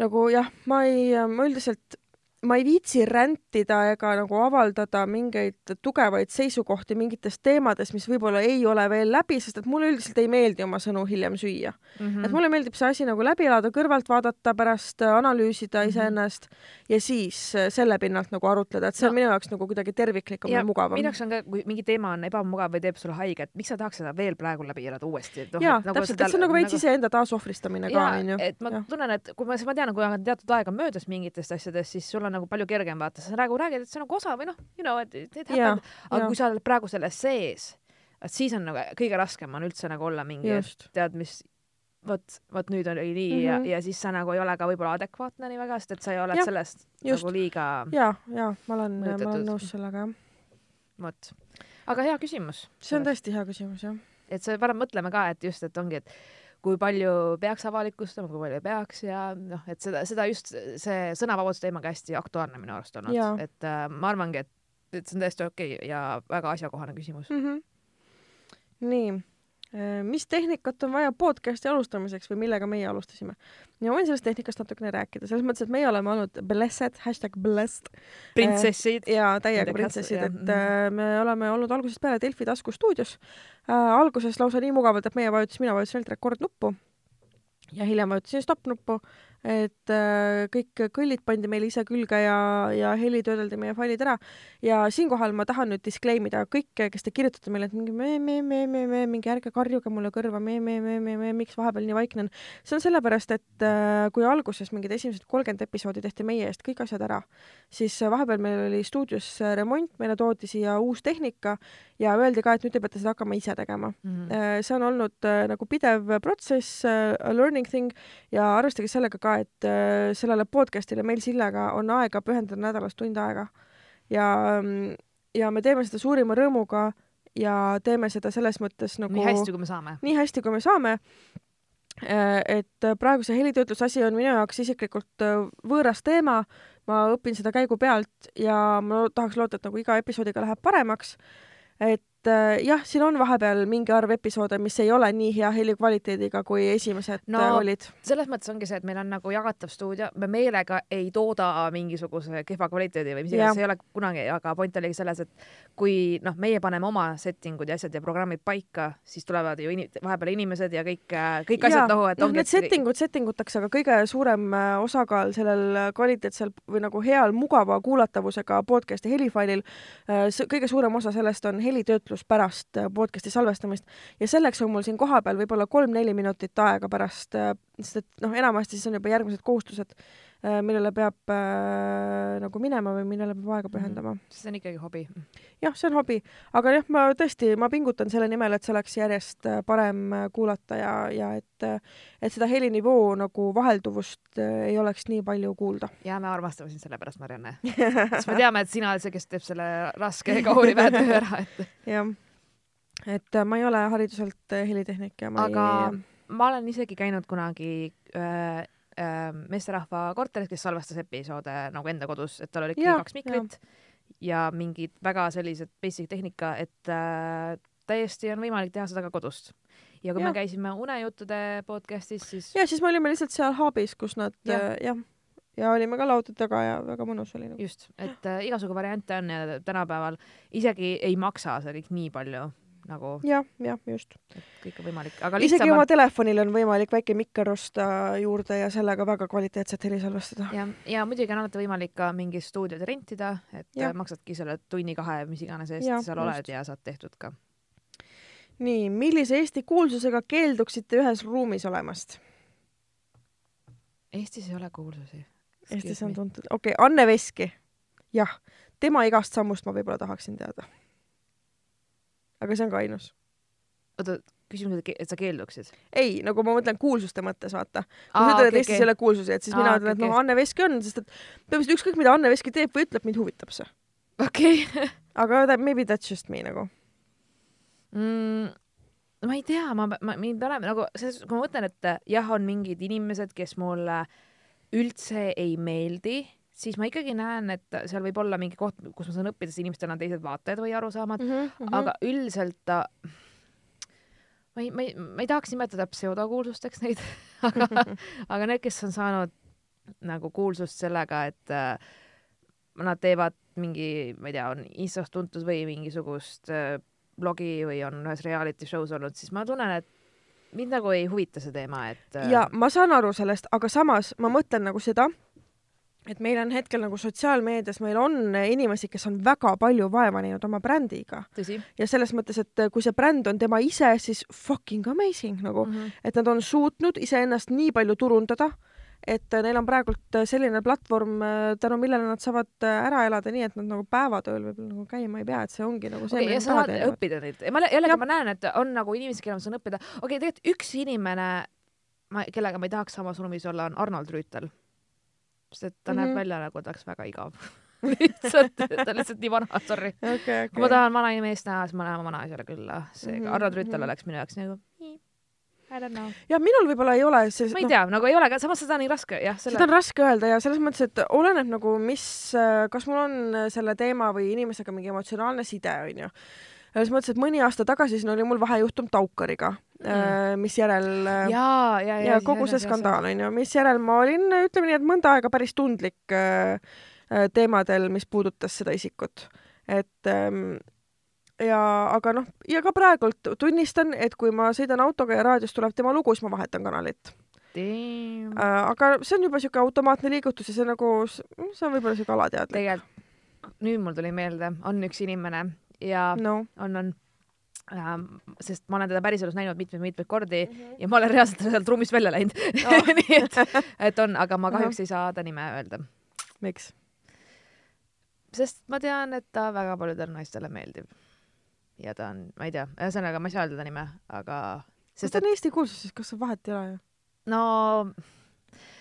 nagu jah, ma ei, ma üldiselt ma ei viitsi rändida ega nagu avaldada mingeid tugevaid seisukohti mingites teemades, mis võib-olla ei ole veel läbi, sest et mulle üldiselt ei meeldi oma sõnu hiljem süüa. Mhm. et mulle meeldib see asi nagu läbi elada, kõrvalt vaadata, pärast analüüsida Mhm. iseennast ja siis äh, selle pinnalt nagu arutleda, et see on No. minu jaoks nagu kuidagi terviklikum ja, ja ja mugavam minu. jaoks on ka, kui mingi teema on ebamugav või teeb sulle haiget, miks sa tahaks seda veel praegu läbi elada uuesti, noh, jaa, täpselt, et see on nagu veits iseenda taasohvristamine ka, onju. et ma jah. tunnen, et kui ma, ma tean, kui on teatud aega möödas mingitest asjadest, siis sul on nagu palju kergem vaata, sa nagu räägid, et see on nagu osa või noh, you know, et it happened, aga jaa. kui sa oled praegu selles sees, et siis on nagu kõige raskem on üldse nagu olla mingi, tead, mis vot, vot nüüd oli nii mm -hmm. ja Mhm., ja siis sa nagu ei ole ka võib-olla adekvaatne nii väga, sest et sa ei ole Jah, sellest just. nagu liiga, ja, ja ma olen, ma olen nõus sellega jah. vot. aga hea küsimus. see on tõesti hea küsimus jah. et see paneb mõtlema ka, et just, et ongi, et kui palju peaks avalikustama, kui palju ei peaks ja noh, et seda, seda just see sõnavabaduse teema ka hästi aktuaalne minu arust olnud, et äh, ma arvangi, et, et see on täiesti okei okay ja väga asjakohane küsimus. mm. -hmm. nii, mis tehnikat on vaja podcast'i alustamiseks või millega meie alustasime? ja ma võin sellest tehnikast natukene rääkida, selles mõttes, et meie oleme olnud blessed, hashtag blessed printsessid. ja täiega printsessid, et jah, äh, me oleme olnud algusest peale Delfi taskustuudios äh,. alguses lausa nii mugavalt, et meie vajutasime, mina vajutasin ainult rekordnuppu ja hiljem vajutasin stopp nuppu, et äh, kõik kõllid pandi meile ise külge ja, ja heli töödeldi meie failid ära. ja siinkohal ma tahan nüüd disclaim ida kõike, kes te kirjutate meile, et mingi me, me, me, me, me, mingi ärge karjuge mulle kõrva, me, me, me, me, me, miks vahepeal nii vaikne on. see on sellepärast, et äh, kui alguses mingid esimesed kolmkümmend episoodi tehti meie eest kõik asjad ära, siis vahepeal meil oli stuudios remont, meile toodi siia uus tehnika ja öeldi ka, et nüüd te peate seda hakkama ise tegema. Mhm. Äh, see on olnud nagu pidev protsess, a learning thing ja arvestage sellega ka, et äh, sellele podcast'ile meil Sillega on aega pühendada nädalas tund aega ja, ja me teeme seda suurima rõõmuga ja teeme seda selles mõttes nagu nii hästi, kui me saame. nii hästi, kui me saame. et praegu see helitöötluse asi on minu jaoks isiklikult äh, võõras teema, ma õpin seda käigu pealt ja ma tahaks loota, et nagu iga episoodiga läheb paremaks. et äh, jah, siin on vahepeal mingi arv episoode, mis ei ole nii hea helikvaliteediga, kui esimesed No, äh, olid. selles mõttes ongi see, et meil on nagu jagatav stuudio, me meelega ei tooda mingisuguse kehva kvaliteedi või mis iganes, see ei ole kunagi, aga point oligi selles, et kui noh, meie paneme oma setting ud ja asjad ja programmid paika, siis tulevad ju ini, vahepeal inimesed ja kõik, kõik asjad nagu, et noh, ongi, need setting ud setting utakse, aga kõige suurem äh, osakaal sellel kvaliteetsel või nagu heal mugava kuulatavusega podcast'i helifailil, kõige suurem osa sellest on helitöötlus pärast äh, podcast'i salvestamist. Ja selleks on mul siin kohapeal võib-olla kolm-neli minutit aega pärast, sest et noh, enamasti siis on juba järgmised kohustused, millele peab äh, nagu minema või millele peab aega pühendama see on ikkagi hobi. jah, see on hobi, aga jah, ma tõesti, ma pingutan selle nimel, et see oleks järjest äh, parem äh, kuulata ja, ja et, äh, et seda helinivoo nagu vahelduvust äh, ei oleks nii palju kuulda. ja me armastame sind selle pärast, Marianne. sest me teame, et sina oled see, kes teeb selle raske kauniväe töö ära, et jah, et äh, ma ei ole hariduselt äh, helitehnik ja ma aga ei ma olen isegi käinud kunagi äh, äh, meesterahva korteris, kes salvestas episoode nagu enda kodus, et tal oli ikkagi kaks mikrit ja mingid väga sellised basic tehnika, et äh, täiesti on võimalik teha seda ka kodust. ja kui Jah. me käisime Unejuttude podcastis, siis ja siis me olime lihtsalt seal hub'is, kus nad Jah. jah ja, ja olime ka laudade taga ja väga mõnus oli nagu. just, et äh, igasugu variante on ja tänapäeval isegi ei maksa see kõik nii palju nagu, jah, jah, just. kõik on võimalik, aga isegi lihtsam oma on telefonil on võimalik väike mikker osta juurde ja sellega väga kvaliteetset heli salvestada. ja, ja muidugi on alati võimalik ka mingi stuudiot rentida, et äh, maksadki selle tunni-kahe, mis iganes eest Jah, seal just. oled ja saad tehtud ka. nii, millise Eesti kuulsusega keelduksite ühes ruumis olemast? Eestis ei ole kuulsusi. Eestis on tuntud, okei okay,, Anne Veski. jah, tema igast sammust ma võib-olla tahaksin teada. Aga see on ka ainus. oota, küsimus, et sa keelduksid? ei, nagu ma mõtlen kuulsuste mõttes, vaata. kui sa ütled, et Eestis ei ole kuulsusi, et siis Aa, mina ütlen, et noh. Anne Veski on, sest et põhimõtteliselt ükskõik, mida Anne Veski teeb või ütleb, mind huvitab see. okei okay. aga that, maybe that's just me nagu. mm, ma ei tea, ma, ma, mind paneb nagu selles, kui ma mõtlen, et jah, on mingid inimesed, kes mulle üldse ei meeldi, siis ma ikkagi näen, et seal võib olla mingi koht, kus ma saan õppida, sest inimestel on teised vaated või arusaamad mm, -hmm. aga üldiselt ta ma ei, ma ei, ma ei tahaks nimetada pseudokuulsusteks neid aga, aga need, kes on saanud nagu kuulsust sellega, et äh, nad teevad mingi, ma ei tea, on Instas tuntud või mingisugust äh, blogi või on ühes reality show's olnud, siis ma tunnen, et mind nagu ei huvita see teema, et äh, ja ma saan aru sellest, aga samas ma mõtlen nagu seda, et meil on hetkel nagu sotsiaalmeedias, meil on inimesi, kes on väga palju vaeva näinud oma brändiga ja selles mõttes, et kui see bränd on tema ise, siis fucking amazing nagu mm. -hmm. et nad on suutnud iseennast nii palju turundada, et neil on praegult selline platvorm, tänu millele nad saavad ära elada nii, et nad nagu päevatööl võib-olla nagu käima ei pea, et see ongi nagu see okay, ja sa saad teha. õppida ja ma jällegi Jah. ma näen, et on nagu inimesi, kellel ma saan õppida. okei okay,, tegelikult üks inimene, ma, kellega ma ei tahaks samas ruumis olla, on Arnold Rüütel. Sest ta mm -hmm. Mhm. näeb välja nagu ta oleks väga igav lihtsalt, ta on lihtsalt nii vana, sorry. okei, kui ma tahan vanameest näha, siis ma lähen vanaisale külla. seega mm Mhm, -hmm. Arnold Rüütel mhm. oleks minu jaoks nagu I don't know. ja minul võib-olla ei ole see, ma ei tea, nagu ei ole ka, samas seda on nii raske, jah, seda on raske öelda ja selles mõttes, et oleneb nagu, mis, kas mul on selle teema või inimesega mingi emotsionaalne side, onju. Selles mõttes, et mõni aasta tagasi siin oli mul vahejuhtum Taukariga mm., mis järel ja, ja, ja, ja kogu see skandaal onju, misjärel ma olin, ütleme nii, et mõnda aega päris tundlik äh, äh, teemadel, mis puudutas seda isikut. et ähm, ja aga noh, ja ka praegult tunnistan, et kui ma sõidan autoga ja raadios tuleb tema lugu, siis ma vahetan kanalit Damn. äh,. aga see on juba siuke automaatne liigutus ja see nagu, see on võib-olla siuke alateadlik. tegelikult nüüd mul tuli meelde, on üks inimene ja no on, on ähm,, sest ma olen teda päriselus näinud mitmeid-mitmeid kordi mm. -hmm. ja ma olen reaalselt sealt ruumist välja läinud Oh. nii et, et on, aga ma kahjuks ei saa ta nime öelda, miks? sest ma tean, et ta väga paljudele naistele meeldib. ja ta on, ma ei tea, ühesõnaga ma ei saa öelda ta nime, aga sest ta et on Eesti kuulsus, siis kas see vahet ei ole ju? no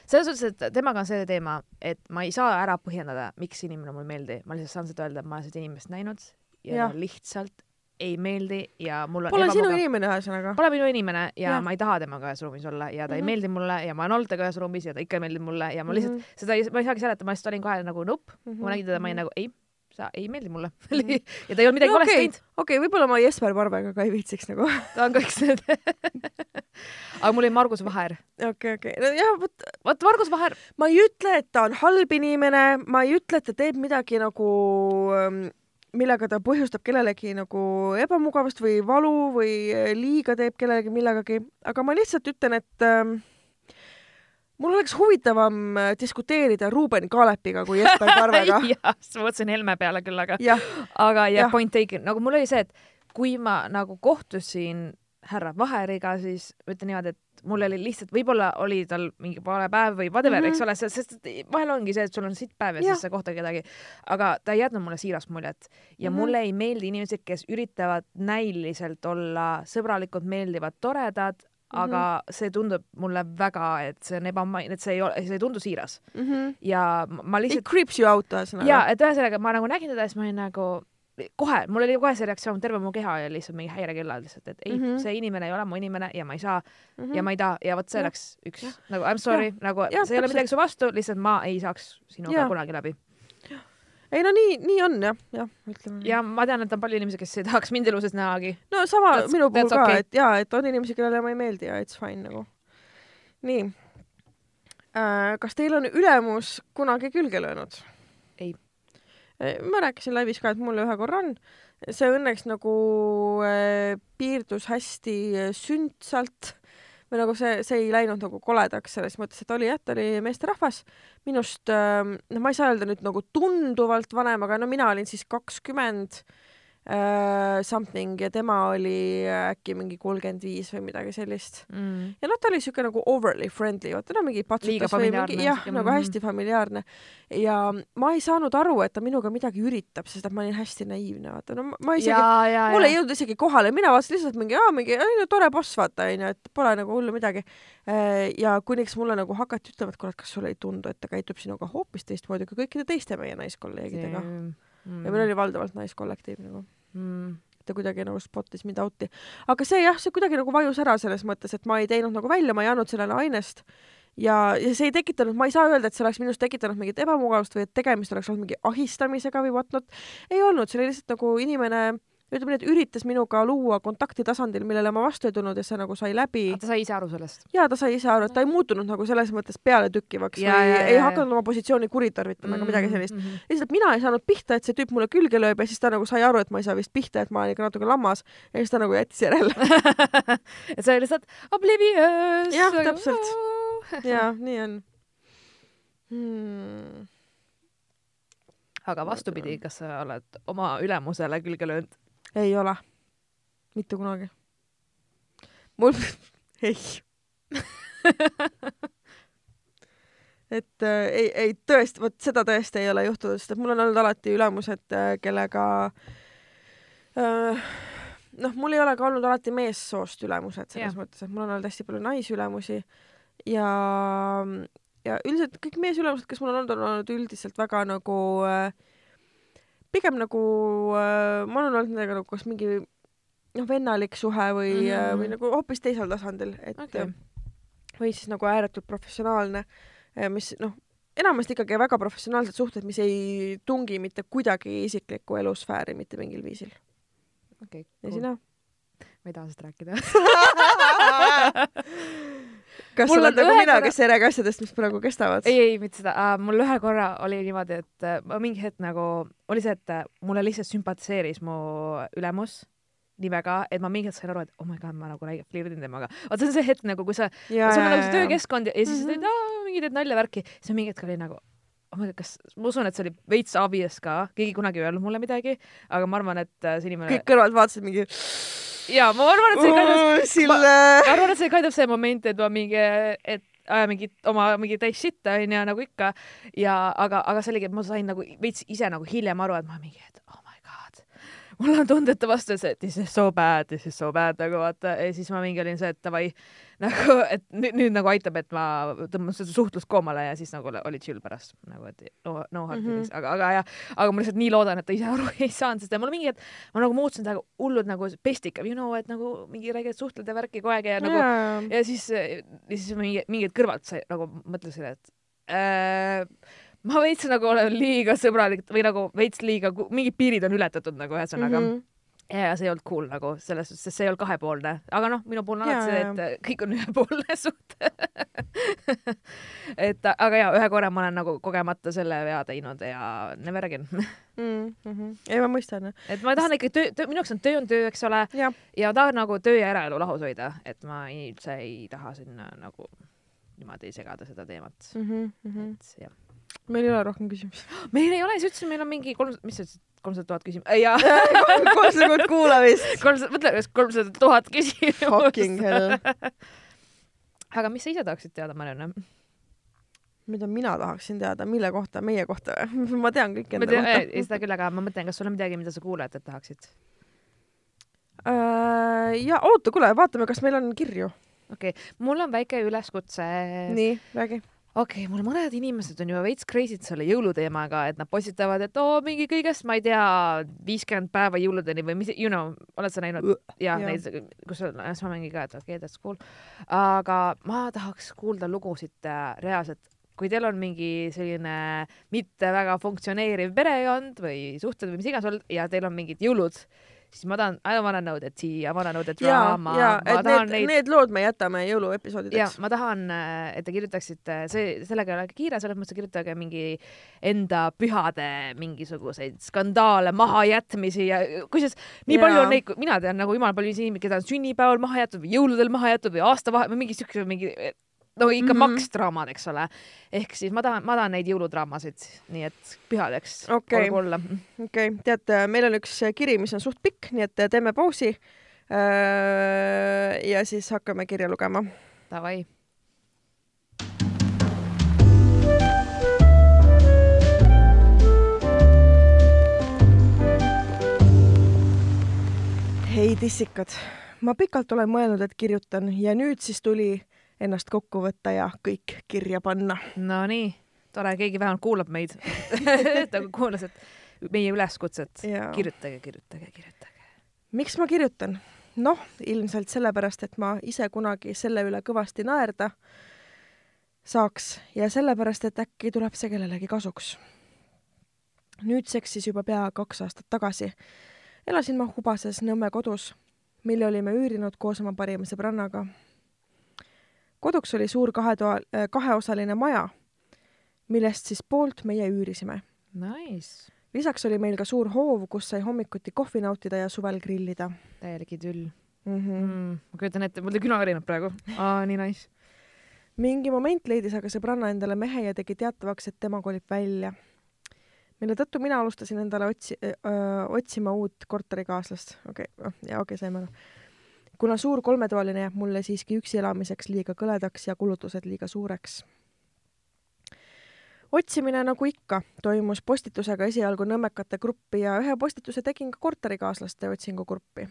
selles suhtes, et temaga on see teema, et ma ei saa ära põhjendada, miks inimene mulle ei meeldi, ma lihtsalt saan seda öelda, et ma olen seda inimest näinud ja, ja. lihtsalt ei meeldi ja mul on Pole sinu inimene ühesõnaga. Pole minu inimene ja, ja ma ei taha temaga ühes ruumis olla ja ta mm -hmm. ei Mhm. meeldi mulle ja ma olen olnud temaga ühes ruumis ja ta ikka ei meeldi mulle ja ma lihtsalt mm Mhm. -hmm. seda ei, ma ei saagi seletada, ma lihtsalt olin kohe nagu nope mm, -hmm. Mhm, ma nägin teda, ma olin mhm. nagu ei, sa ei meeldi mulle ja ta ei olnud midagi no, valesti okei teinud, okay,, võib-olla ma Jesper Parvega ka ei viitsiks nagu. ta on kõik need aga mul oli Margus Vaher. okei, okei, no jah, vot vot Margus Vaher, ma ei ütle, et ta on halb inimene, ma ei ütle, et ta teeb midagi nagu, millega ta põhjustab kellelegi nagu ebamugavust või valu või äh, liiga teeb kellelegi millegagi, aga ma lihtsalt ütlen, et ähm, mul oleks huvitavam äh, diskuteerida Ruuben Kaalepiga kui Jesper Parvega. jah, ma mõtlesin Helme peale küll, aga, aga Jah. ja,, point taken, nagu mul oli see, et kui ma nagu kohtusin härra Vaheriga, siis ütlen niimoodi, et mul oli lihtsalt, võib-olla oli tal mingi vale päev või whatever mm, Mhm. -hmm. eks ole, sest vahel ongi see, et sul on sitt päev ja, ja. siis sa kohtad kedagi, aga ta ei jätnud mulle siirast muljet ja mm Mhm. -hmm. mulle ei meeldi inimesed, kes üritavad näiliselt olla sõbralikud, meeldivad, toredad mm, -hmm. aga see tundub mulle väga, et see on ebamaine, et see ei ole, see ei tundu siiras mm. -hmm. ja ma- ma It lihtsalt creeps you out ühesõnaga. ja et ühesõnaga ma nagu nägin teda ja siis ma olin nagu kohe, mul oli kohe see reaktsioon, terve mu keha oli lihtsalt mingi häirekellal lihtsalt, et ei mm. -hmm. see inimene ei ole mu inimene ja ma ei saa mm. -hmm. ja ma ei taha ja vot see läks üks nagu I m sorry, nagu Jah, see ei ole midagi su vastu, lihtsalt ma ei saaks sinuga kunagi läbi. ei no nii, nii on jah, jah, ütleme. ja ma tean, et on palju inimesi, kes ei tahaks mind ilusas nähagi. no sama That's- minu puhul ka okay., et jaa, et on inimesi, kellele ma ei meeldi ja it's fine nagu. nii äh,. kas teil on ülemus kunagi külge löönud? Ma rääkisin laivis ka, et mulle ühe korra on. see õnneks nagu äh, piirdus hästi äh, sündsalt või nagu see, see ei läinud nagu koledaks selles mõttes, et oli jah, ta oli meesterahvas minust, noh, ma ei saa öelda nüüd nagu tunduvalt vanem, aga no mina olin siis kakskümmend äh, something ja tema oli äkki mingi kolmkümmend viis või midagi sellist. Mm. ja noh, ta oli siuke nagu overly friendly, vaata no mingi patsutas või mingi jah, siuke, nagu mhm. hästi familiaarne. ja ma ei saanud aru, et ta minuga midagi üritab, sest et ma olin hästi naiivne, vaata, no ma- isegi mul ei jõudnud isegi kohale, mina vaatasin lihtsalt mingi, aa mingi, no tore boss vaata onju, et pole nagu hullu midagi. ja kuniks mulle nagu hakati ütlema, et kurat, kas sulle ei tundu, et ta käitub sinuga hoopis teistmoodi kui kõikide teiste meie naiskolleegidega. ja meil oli valdavalt naiskollektiiv nagu, mm.. ta kuidagi nagu spottis mind out'i. aga see jah, see kuidagi nagu vajus ära selles mõttes, et ma ei teinud nagu välja, ma ei andnud sellele ainest ja, ja see ei tekitanud, ma ei saa öelda, et see oleks minus tekitanud mingit ebamugavust või et tegemist oleks olnud mingi ahistamisega või whatnot. ei olnud, see oli lihtsalt nagu inimene, ütleme nii, et üritas minuga luua kontakti tasandil, millele ma vastu ei tulnud ja see nagu sai läbi. ta sai ise aru sellest. ja ta sai ise aru, et ta ei muutunud nagu selles mõttes pealetükkivaks Ja, või ja, ja, ei ja. hakanud oma positsiooni kuritarvitama ega midagi sellist. mm. -hmm. lihtsalt mina ei saanud pihta, et see tüüp mulle külge lööb ja siis ta nagu sai aru, et ma ei saa vist pihta, et ma olen ikka natuke lammas ja siis ta nagu jättis järele. et see oli lihtsalt oblivious. Jah, täpselt. ja nii on hmm.. aga vastupidi, kas sa oled oma ülemusele külge löönud? Ei ole, mitte kunagi. mul, ei. et äh, ei, ei tõesti, vot seda tõesti ei ole juhtunud, sest et mul on olnud alati ülemused, kellega äh, noh, mul ei ole ka olnud alati meessoost ülemused selles Jah. mõttes, et mul on olnud hästi palju naisülemusi ja ja üldiselt kõik meesülemused, kes mul on olnud, on olnud üldiselt väga nagu äh, pigem nagu äh, ma olen olnud nendega nagu kas mingi noh, vennalik suhe või mm. -hmm. või nagu hoopis teisel tasandil, et okay. või siis nagu ääretult professionaalne, mis noh, enamasti ikkagi väga professionaalsed suhted, mis ei tungi mitte kuidagi isiklikku elusfääri mitte mingil viisil. okei ja sina? ma ei taha sellest rääkida. kas sa oled nagu mina, korra- kes ei räägi asjadest, mis praegu kestavad? ei, ei mitte seda uh,, mul ühe korra oli niimoodi, et uh, ma mingi hetk nagu oli see, et uh, mulle lihtsalt sümpatiseeris mu ülemus nii väga, et ma mingi hetk sain aru, et oh my god, ma nagu räigelt flirdin temaga. vaata, see on see hetk nagu, kui sa, sul on nagu see töökeskkond ja, ja siis Mhm. mm -hmm. teed, mingi teed nalja värki, siis mingi hetk oli nagu oh my god, kas, ma usun, et see oli veits obvious ka, keegi kunagi ei öelnud mulle midagi, aga ma arvan, et uh, see inimene kõik kõrvalt vaatasid mingi ja ma arvan, et see oli ka Sille. ma arvan, et see of see moment, et ma mingi, et aja mingit oma mingi täis sitta onju nagu ikka ja aga, aga see oligi, et ma sain nagu veits ise nagu hiljem aru, et ma mingi, et oh mul on tunded ta vastu, et see this is so bad, this is so bad nagu vaata ja siis ma mingi olin see, et davai nagu, et nüüd, nüüd nagu aitab, et ma tõmban seda suhtlust koomale ja siis nagu oli chill pärast nagu, et no, no hard Mhm. feelings mm, -hmm. aga, aga jah, aga ma lihtsalt nii loodan, et ta ise aru ei saanud, sest mul mingi hetk ma nagu muutusin täiega hullult nagu pestikav, you know, et nagu mingi räigelt suhtled ja värki kogu aeg ja nagu jaa, ja siis, ja siis mingi, mingi hetk kõrvalt sai nagu mõtlesin, et äh, ma veits nagu olen liiga sõbralik või nagu veits liiga, mingid piirid on ületatud nagu ühesõnaga mm. -hmm. ja see ei olnud cool nagu selles suhtes, sest see ei olnud kahepoolne, aga noh, minu puhul on alati see, et kõik on ühepoolne suhe. et aga ja ühe korra ma olen nagu kogemata selle vea teinud ja never again. mm. -hmm. ei, ma mõistan. et ma tahan ikka töö, töö, minu jaoks on töö on töö, eks ole, ja tahan nagu töö ja eraelu lahus hoida, et ma ei, üldse ei taha sinna nagu niimoodi segada seda teemat mm. -hmm. et jah. Meil ei ole rohkem küsimusi. meil ei ole, sa ütlesid, meil on mingi kolm, mis sa ütlesid, kolmsada tuhat küsimust, jaa, kolmsada kuud kuulamist. kolmsada, mõtle, kolmsada tuhat Fucking küsimust. hell. aga mis sa ise tahaksid teada, Marianne? mida mina tahaksin teada, mille kohta, meie kohta või? ma tean kõike enda tean, ei kohta. seda küll, aga ma mõtlen, kas sul on midagi, mida sa kuulajatelt tahaksid? Äh, ja oota, kuule, vaatame, kas meil on kirju. okei okay., mul on väike üleskutse. nii, räägi. Okei okay,, mul mõned inimesed on juba veits crazy'd selle jõuluteemaga, et nad postitavad, et oo mingi kõigest, ma ei tea, viiskümmend päeva jõuludeni või mis, you know, oled sa näinud? jah, Jaa. neid, kus on, siis ma mingi ka, et okei okay,, that's cool. aga ma tahaks kuulda lugusid äh, reaalselt, kui teil on mingi selline mitte väga funktsioneeriv perekond või suhted või mis iganes olnud ja teil on mingid jõulud, siis ma tahan, I wanna know the tea, I wanna know the ja, drama, ja, ma et need, neid need lood me jätame ja jõuluepisoodideks. ma tahan, et te kirjutaksite, see, sellega ei ole kiire, selles mõttes kirjutage mingi enda pühade mingisuguseid skandaale, mahajätmisi ja kusjuures nii Jaa. palju on neid, mina tean nagu jumala palju inimesi, keda on sünnipäeval maha jäetud või jõuludel maha jätud või aastavahe või mingi siukse mingi no ikka mm Mhm. -hmm. maks draamad, eks ole. ehk siis ma tahan, ma tahan neid jõuludraamasid, nii et pühadeks Okei. olgu olla. okei okay., tead, meil on üks kiri, mis on suht pikk, nii et teeme pausi. ja siis hakkame kirja lugema. Davai. hei tissikad, ma pikalt olen mõelnud, et kirjutan ja nüüd siis tuli ennast kokku võtta ja kõik kirja panna. Nonii, tore, keegi vähemalt kuulab meid. ta kuulas, et meie üleskutset kirjutage, kirjutage, kirjutage. miks ma kirjutan? noh, ilmselt sellepärast, et ma ise kunagi selle üle kõvasti naerda saaks ja sellepärast, et äkki tuleb see kellelegi kasuks. nüüdseks siis juba pea kaks aastat tagasi elasin ma Hubases Nõmme kodus, mille olime üürinud koos oma parima sõbrannaga. Koduks oli suur kahetoa, kaheosaline maja, millest siis poolt meie üürisime Nice, lisaks oli meil ka suur hoov, kus sai hommikuti kohvi nautida ja suvel grillida täielik idüll mm. -hmm. mm,. ma kujutan ette, mul tuli külavärinad praegu. aa, nii nice. mingi moment leidis aga sõbranna endale mehe ja tegi teatavaks, et tema kolib välja. mille tõttu mina alustasin endale otsi-, otsima uut korterikaaslast. okei okay,, ja okei okay,, saime aru. Kuna suur kolmetoaline jääb mulle siiski üksi elamiseks liiga kõledaks ja kulutused liiga suureks otsimine, nagu ikka, toimus postitusega esialgu nõmmekate gruppi ja ühe postituse tegin ka korterikaaslaste otsingugruppi.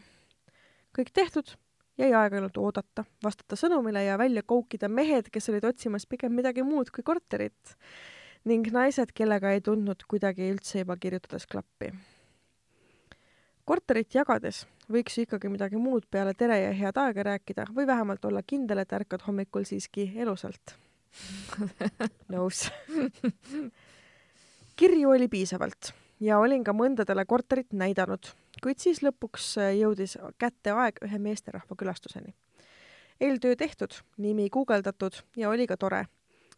kõik tehtud, jäi aega ainult oodata, vastata sõnumile ja välja koukida mehed, kes olid otsimas pigem midagi muud kui korterit ning naised, kellega ei tundnud kuidagi üldse juba kirjutades klappi. Korterit jagades võiks ju ikkagi midagi muud peale tere ja head aega rääkida või vähemalt olla kindel, et ärkad hommikul siiski elusalt. nõus. kirju oli piisavalt ja olin ka mõndadele korterit näidanud, kuid siis lõpuks jõudis kätte aeg ühe meesterahva külastuseni. eeltöö tehtud, nimi guugeldatud ja oli ka tore.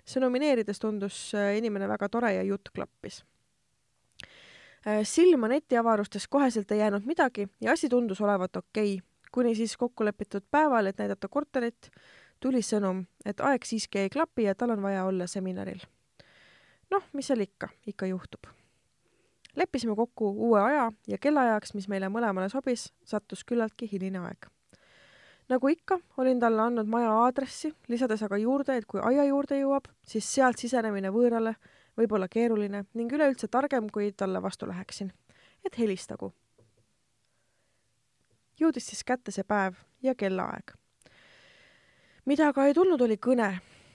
see nomineerides tundus äh, inimene väga tore ja jutt klappis. Silma netiavarustes koheselt ei jäänud midagi ja asi tundus olevat okei okay., kuni siis kokku lepitud päeval, et näidata korterit, tuli sõnum, et aeg siiski ei klapi ja tal on vaja olla seminaril. noh, mis seal ikka, ikka juhtub. leppisime kokku uue aja ja kellaajaks, mis meile mõlemale sobis, sattus küllaltki hiline aeg. nagu ikka, olin talle andnud maja aadressi, lisades aga juurde, et kui aia juurde jõuab, siis sealt sisenemine võõrale võib olla keeruline ning üleüldse targem, kui talle vastu läheksin. et helistagu. jõudis siis kätte see päev ja kellaaeg mida aga ei tulnud, oli kõne.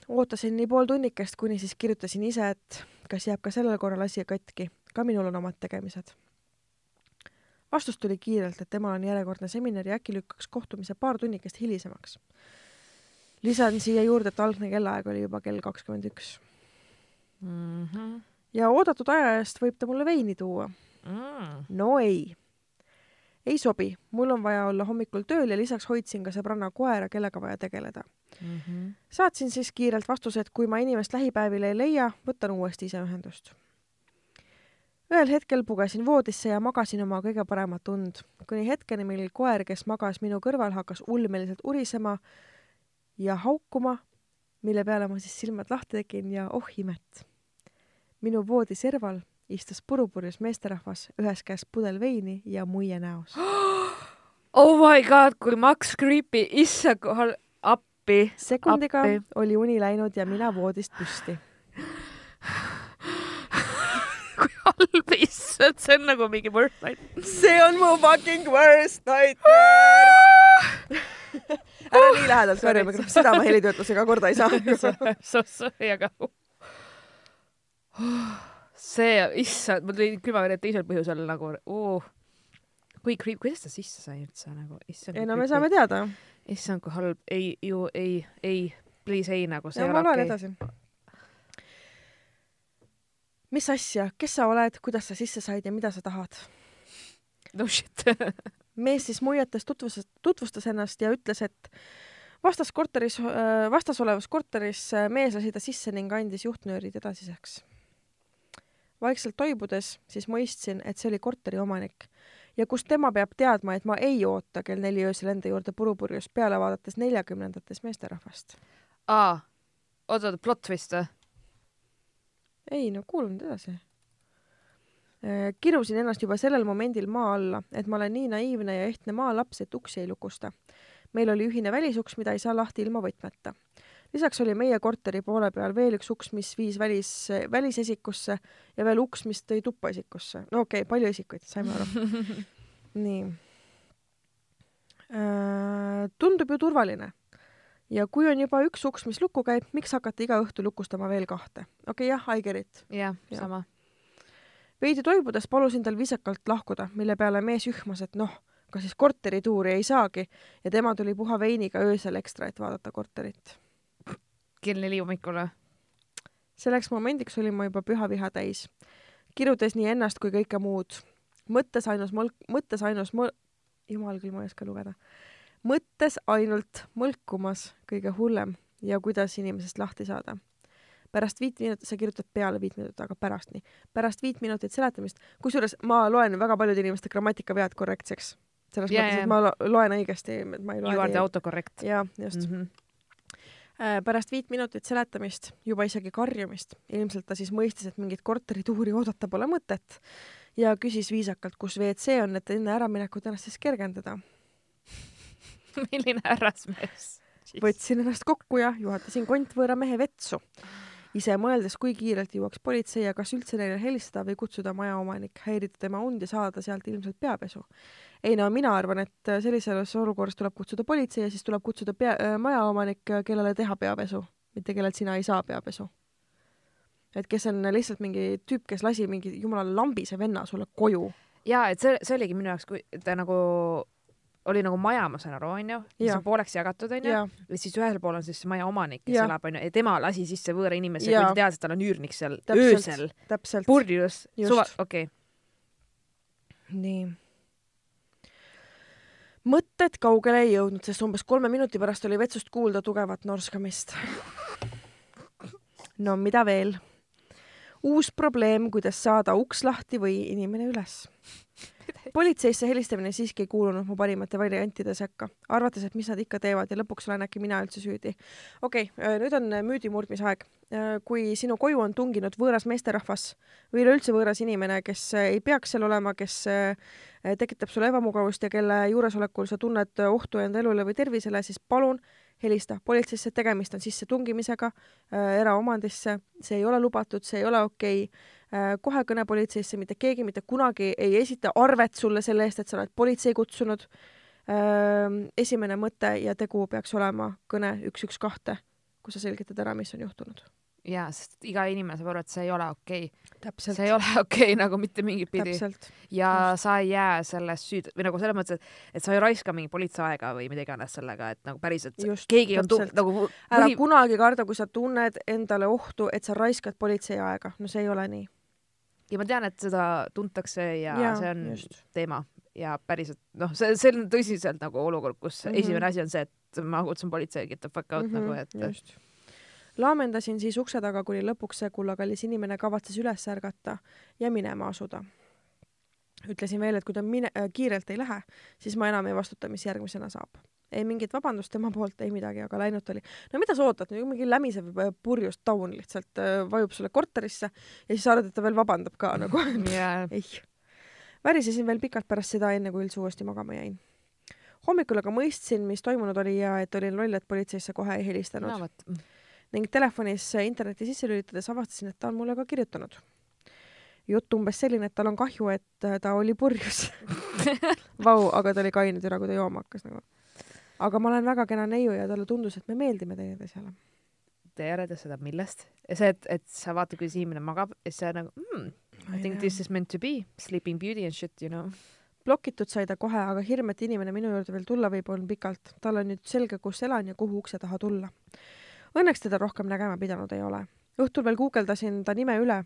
ootasin nii pool tunnikest, kuni siis kirjutasin ise, et kas jääb ka sellel korral asi katki, ka minul on omad tegemised. vastus tuli kiirelt, et temal on järjekordne seminar ja äkki lükkaks kohtumise paar tunnikest hilisemaks. lisan siia juurde, et algne kellaaeg oli juba kell kakskümmend üks. Mhm. ja oodatud aja eest võib ta mulle veini tuua. mm.. no ei. ei sobi, mul on vaja olla hommikul tööl ja lisaks hoidsin ka sõbranna koera, kellega vaja tegeleda. Mm -hmm. saatsin siis kiirelt vastuse, et kui ma inimest lähipäevil ei leia, võtan uuesti ise ühendust. ühel hetkel pugesin voodisse ja magasin oma kõige paremat und, kuni hetkeni, mil koer, kes magas minu kõrval, hakkas ulmeliselt urisema ja haukuma, mile peale ma siis silmad lahti tegin ja oh imet. Minu voodi serval istus purupurjus meesterahvas, ühes käes pudel veini ja muie näos. oh my god, kui Max Creepy, issand kohal appi. sekundiga Appi. oli uni läinud ja mina voodist püsti kui halb, issand, see on nagu mingi worst night. see on mu fucking worst nightmare. ära nii lähedalt Sorry. karjume, seda ma helitöötlusega korda ei saa. so sorry, aga see, issand, mul tuli külmavered teisel põhjusel nagu uh., kui creep, kuidas ta sisse sai üldse nagu, issand. ei no me saame teada. issand, kui halb, ei ju ei, ei, please ei nagu see ma loen okay.. edasi. mis asja, kes sa oled, kuidas sa sisse said ja mida sa tahad? no shit mees siis muietes tutvustas, tutvustas ennast ja ütles, et vastas korteris, vastas olevas korteris äh, mees lasi ta sisse ning andis juhtnöörid edasiseks. Vaikselt toibudes siis mõistsin, et see oli korteri omanik ja kust tema peab teadma, et ma ei oota kell neli öösel enda juurde purupurjus peale vaadates neljakümnendates meesterahvast. aa, oota, oota, plot twist või? ei no kuula nüüd edasi. kirusin ennast juba sellel momendil maa alla, et ma olen nii naiivne ja ehtne maalaps, et uksi ei lukusta. meil oli ühine välisuks, mida ei saa lahti ilma võtmeta. Lisaks oli meie korteri poole peal veel üks uks, mis viis välis, välisesikusse ja veel uks, mis tõi tuppa esikusse. no okei okay,, palju esikuid, saime aru. nii. tundub ju turvaline ja kui on juba üks uks, mis lukku käib, miks hakata iga õhtu lukustama veel kahte? okei okay,, jah, I get it. jah, Jah. sama. veidi toibudes palusin tal viisakalt lahkuda, mille peale mees ühmas, et noh, kas siis korterituuri ei saagi ja tema tuli puha veiniga öösel ekstra, et vaadata korterit. Kell neli hommikul või? selleks momendiks olin ma juba püha viha täis, kirudes nii ennast kui kõike muud. mõttes ainus mõlk, mõttes ainus mõl-, jumal küll, ma ei oska lugeda. mõttes ainult mõlkumas kõige hullem ja kuidas inimesest lahti saada. pärast viit minutit, sa kirjutad peale viit minutit, aga pärast nii, pärast viit minutit seletamist, kusjuures ma loen väga paljude inimeste grammatikavead korrektseks. selles Jaa, mõttes, et ma lo- loen õigesti, et ma ei loe You are the autocorrect. jaa, just mm. -hmm. Pärast viit minutit seletamist, juba isegi karjumist, ilmselt ta siis mõistis, et mingit korterituuri oodata pole mõtet ja küsis viisakalt, kus WC on, et enne äraminekut ennast siis kergendada. milline härrasmees. võtsin ennast kokku ja juhatasin kontvõõra mehe vetsu. Ise mõeldes, kui kiirelt jõuaks politsei ja kas üldse neile helistada või kutsuda majaomanik, häirida tema und ja saada sealt ilmselt peapesu. ei no mina arvan, et sellises olukorras tuleb kutsuda politsei ja siis tuleb kutsuda pea, majaomanik, kellele teha peapesu, mitte kellelt sina ei saa peapesu. et kes on lihtsalt mingi tüüp, kes lasi mingi jumala lambise venna sulle koju. ja et see, see oligi minu jaoks, kui ta nagu oli nagu maja, ma saan aru, onju, mis on pooleks jagatud, onju, ja, ja siis ühel pool on siis maja omanik, kes Jaa. elab, onju, ja tema lasi sisse võõra inimese, Jaa. kui ta teadis, et tal on üürnik seal Täpselt. öösel, purjus, suva, okei okay.. nii. mõtted kaugele ei jõudnud, sest umbes kolme minuti pärast oli vetsust kuulda tugevat norskamist. no mida veel? uus probleem, kuidas saada uks lahti või inimene üles. Politseisse helistamine siiski ei kuulunud mu parimate variantide sekka, arvates, et mis nad ikka teevad ja lõpuks olen äkki mina üldse süüdi. okei okay,, nüüd on müüdi murdmise aeg. kui sinu koju on tunginud võõras meesterahvas või üleüldse võõras inimene, kes äh, ei peaks seal olema, kes äh, tekitab sulle ebamugavust ja kelle juuresolekul sa tunned ohtu enda elule või tervisele, siis palun helista politseisse, tegemist on sissetungimisega äh, eraomandisse, see ei ole lubatud, see ei ole okei äh,. Kohe kõne politseisse, mitte keegi mitte kunagi ei esita arvet sulle selle eest, et sa oled politsei kutsunud äh,. esimene mõte ja tegu peaks olema kõne üks, üks, kahte, kus sa selgitad ära, mis on juhtunud. jaa, sest iga inimene saab aru, et see ei ole okei okay.. täpselt see, ei ole okei okay, nagu mitte mingit pidi. täpselt, ja sa ei jää sellest süüd- või nagu selles mõttes, et, et sa ei raiska mingi politsei aega või mida iganes sellega, et nagu päriselt Just, keegi on tu- täpselt. nagu ära kunagi karda, kui sa tunned endale ohtu, et sa raiskad politsei aega, no see ei ole nii. Ja ma tean, et seda tuntakse ja, Jaa, see on just. teema ja päriselt noh, see, see on tõsiselt nagu olukord, kus mm. -hmm. esimene asi on see, et ma kutsun politsei, get the fuck out mm -hmm. nagu, et just. laamendasin siis ukse taga, kuni lõpuks see kullakallis inimene kavatses üles ärgata ja minema asuda. ütlesin veel, et kui ta mine- äh,, kiirelt ei lähe, siis ma enam ei vastuta, mis järgmisena saab. Ei mingit vabandust tema poolt, ei midagi, aga läinud ta oli. no mida sa ootad, mingi lämisev äh, purjus taun lihtsalt äh, vajub sulle korterisse ja siis arvad, et ta veel vabandab ka nagu. ja ei. värisesin veel pikalt pärast seda, enne kui üldse uuesti magama jäin. hommikul aga mõistsin, mis toimunud oli ja et olin loll, et politseisse kohe ei helistanud no vot, ning telefonis interneti sisse lülitades avastasin, et ta on mulle ka kirjutanud. jutt umbes selline, et tal on kahju, et äh, ta oli purjus. Vau, aga ta oli kaine türa, kui ta jooma hakkas nagu. Aga ma olen väga kena neiu ja talle tundus, et me meeldime teineteisele. te järeldas seda millest? see, et, et sa vaatad, kuidas inimene magab ja siis sa nagu mm,, I think this is meant to be, sleeping beauty and shit, you know. blokitud sai ta kohe, aga hirm, et inimene minu juurde veel tulla võib, on pikalt. tal on nüüd selge, kus elan ja kuhu ukse taha tulla. Õnneks teda rohkem nägema pidanud ei ole. õhtul veel guugeldasin ta nime üle,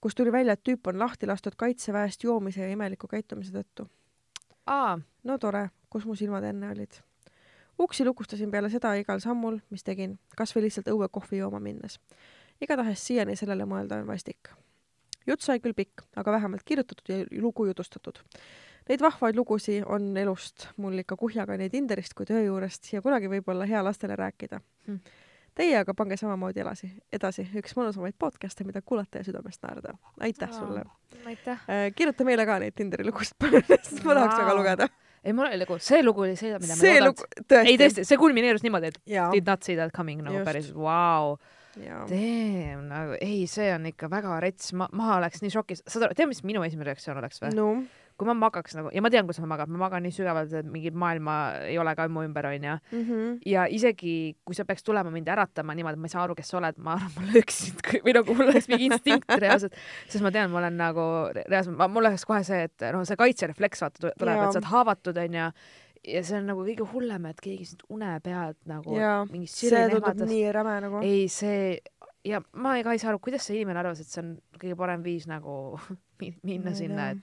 kus tuli välja, et tüüp on lahti lastud kaitseväest joomise ja imeliku käitumise tõttu. aa, no tore, kus mu silmad enne olid. Uksi lukustasin peale seda igal sammul, mis tegin, kas või lihtsalt õue kohvi jooma minnes. igatahes siiani sellele mõelda on vastik. jutt sai küll pikk, aga vähemalt kirjutatud ja lugu jutustatud. Neid vahvaid lugusid on elust mul ikka kuhjaga nii Tinderist kui töö juurest ja kunagi võib-olla hea lastele rääkida Hmm. Teie aga pange samamoodi edasi, edasi, üks mõnusamaid podcast'e, mida kuulata ja südamest naerda. aitäh sulle. aitäh. kirjuta meile ka neid Tinderi lugusid sest ma tahaks väga lugeda. ei, mul oli nagu, see lugu oli see, mida ma ei oodanud., ei tõesti, see kulmineerus niimoodi, et jaa, did not see that coming nagu Just. päris, vau. jaa. Damn, nagu ei, see on ikka väga rets, ma, ma oleks nii šokis, saad aru, tead, mis minu esimene reaktsioon oleks või? no kui ma magaks nagu ja ma tean, kus ma magan, ma magan nii sügavalt, et mingit maailma ei ole ka mu ümber, onju. -hmm. ja isegi kui sa peaks tulema mind äratama niimoodi, et ma ei saa aru, kes sa oled, ma arvan, ma lööks sind kui- või nagu mul oleks mingi instinkt reaalselt, sest ma tean, ma olen nagu reaalselt, mul oleks kohe see, et noh, see kaitserefleks vaata tu- tuleb, et sa oled haavatud, onju. ja see on nagu kõige hullem, et keegi sind une pealt nagu jaa, mingi see tundub nii räme nagu. ei, see ja ma ei, ka ei saa aru, kuidas see inimene arvas, et see on kõige parem viis nagu mi- minna sinna, et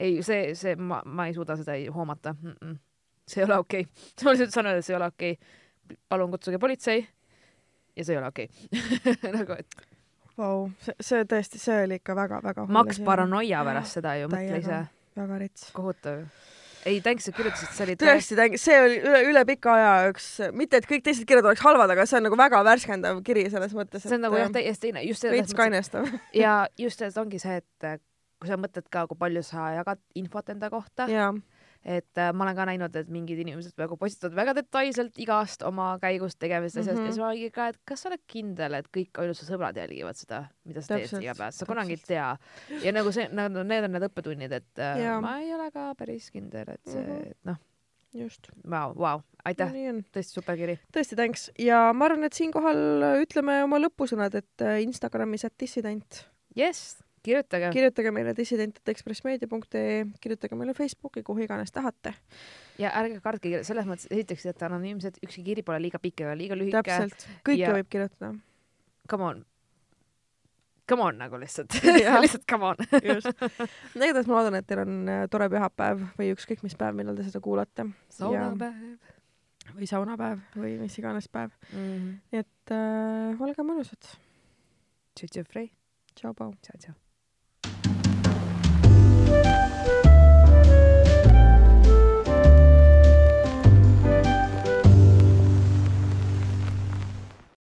ei, see, see, ma, ma ei suuda seda ei hoomata mm. -mm. see ei ole okei okay. ma lihtsalt saan öelda, et see ei ole okei okay.. palun kutsuge politsei. ja see ei ole okei okay. nagu, et Vau, see, see tõesti, see oli ikka väga-väga maks. paranoia pärast seda ju, mõtle ise väga rets. kohutav. ei, thanks, et kirjutasid, see oli tõesti, see oli üle, üle pika aja üks, mitte et kõik teised kirjad oleks halvad, aga see on nagu väga värskendav kiri selles mõttes, see on nagu jah, täiesti teine, just veits kainestav. ja just, et ongi see, et kui sa mõtled ka, kui palju sa jagad infot enda kohta, jaa, et äh, ma olen ka näinud, et mingid inimesed nagu postitavad väga detailselt igast oma käigust, tegemistest mm, -hmm. Ja siis ma olengi ka, et kas sa oled kindel, et kõik ainult su sõbrad jälgivad seda, mida sa teed iga päev, sa kunagi ei tea. ja nagu see, nagu need on need õppetunnid, et äh, Jaa. ma ei ole ka päris kindel, et see mm. -hmm. noh, just. vau, vau, aitäh, on. tõesti super kiri. tõesti, thanks. ja ma arvan, et siinkohal ütleme oma lõpusõnad, et äh, Instagramis, et dissident jess, kirjutage. kirjutage meile dissident.ekspressmeedia.ee, kirjutage meile Facebooki, kuhu iganes tahate. ja ärge kartke, selles mõttes esiteks, et anonüümsed, ükski kiri pole liiga pikk ega liiga lühike. täpselt, kõike Ja- võib kirjutada. Come on. Come on nagu lihtsalt lihtsalt come on. just. igatahes ma loodan, et teil on äh, tore pühapäev või ükskõik mis päev, millal te seda kuulate saunapäev. või saunapäev või mis iganes päev. Mhm. nii et äh, olge mõnusad. Tšütšü Frey, tšau, Pau. tšau-tšau.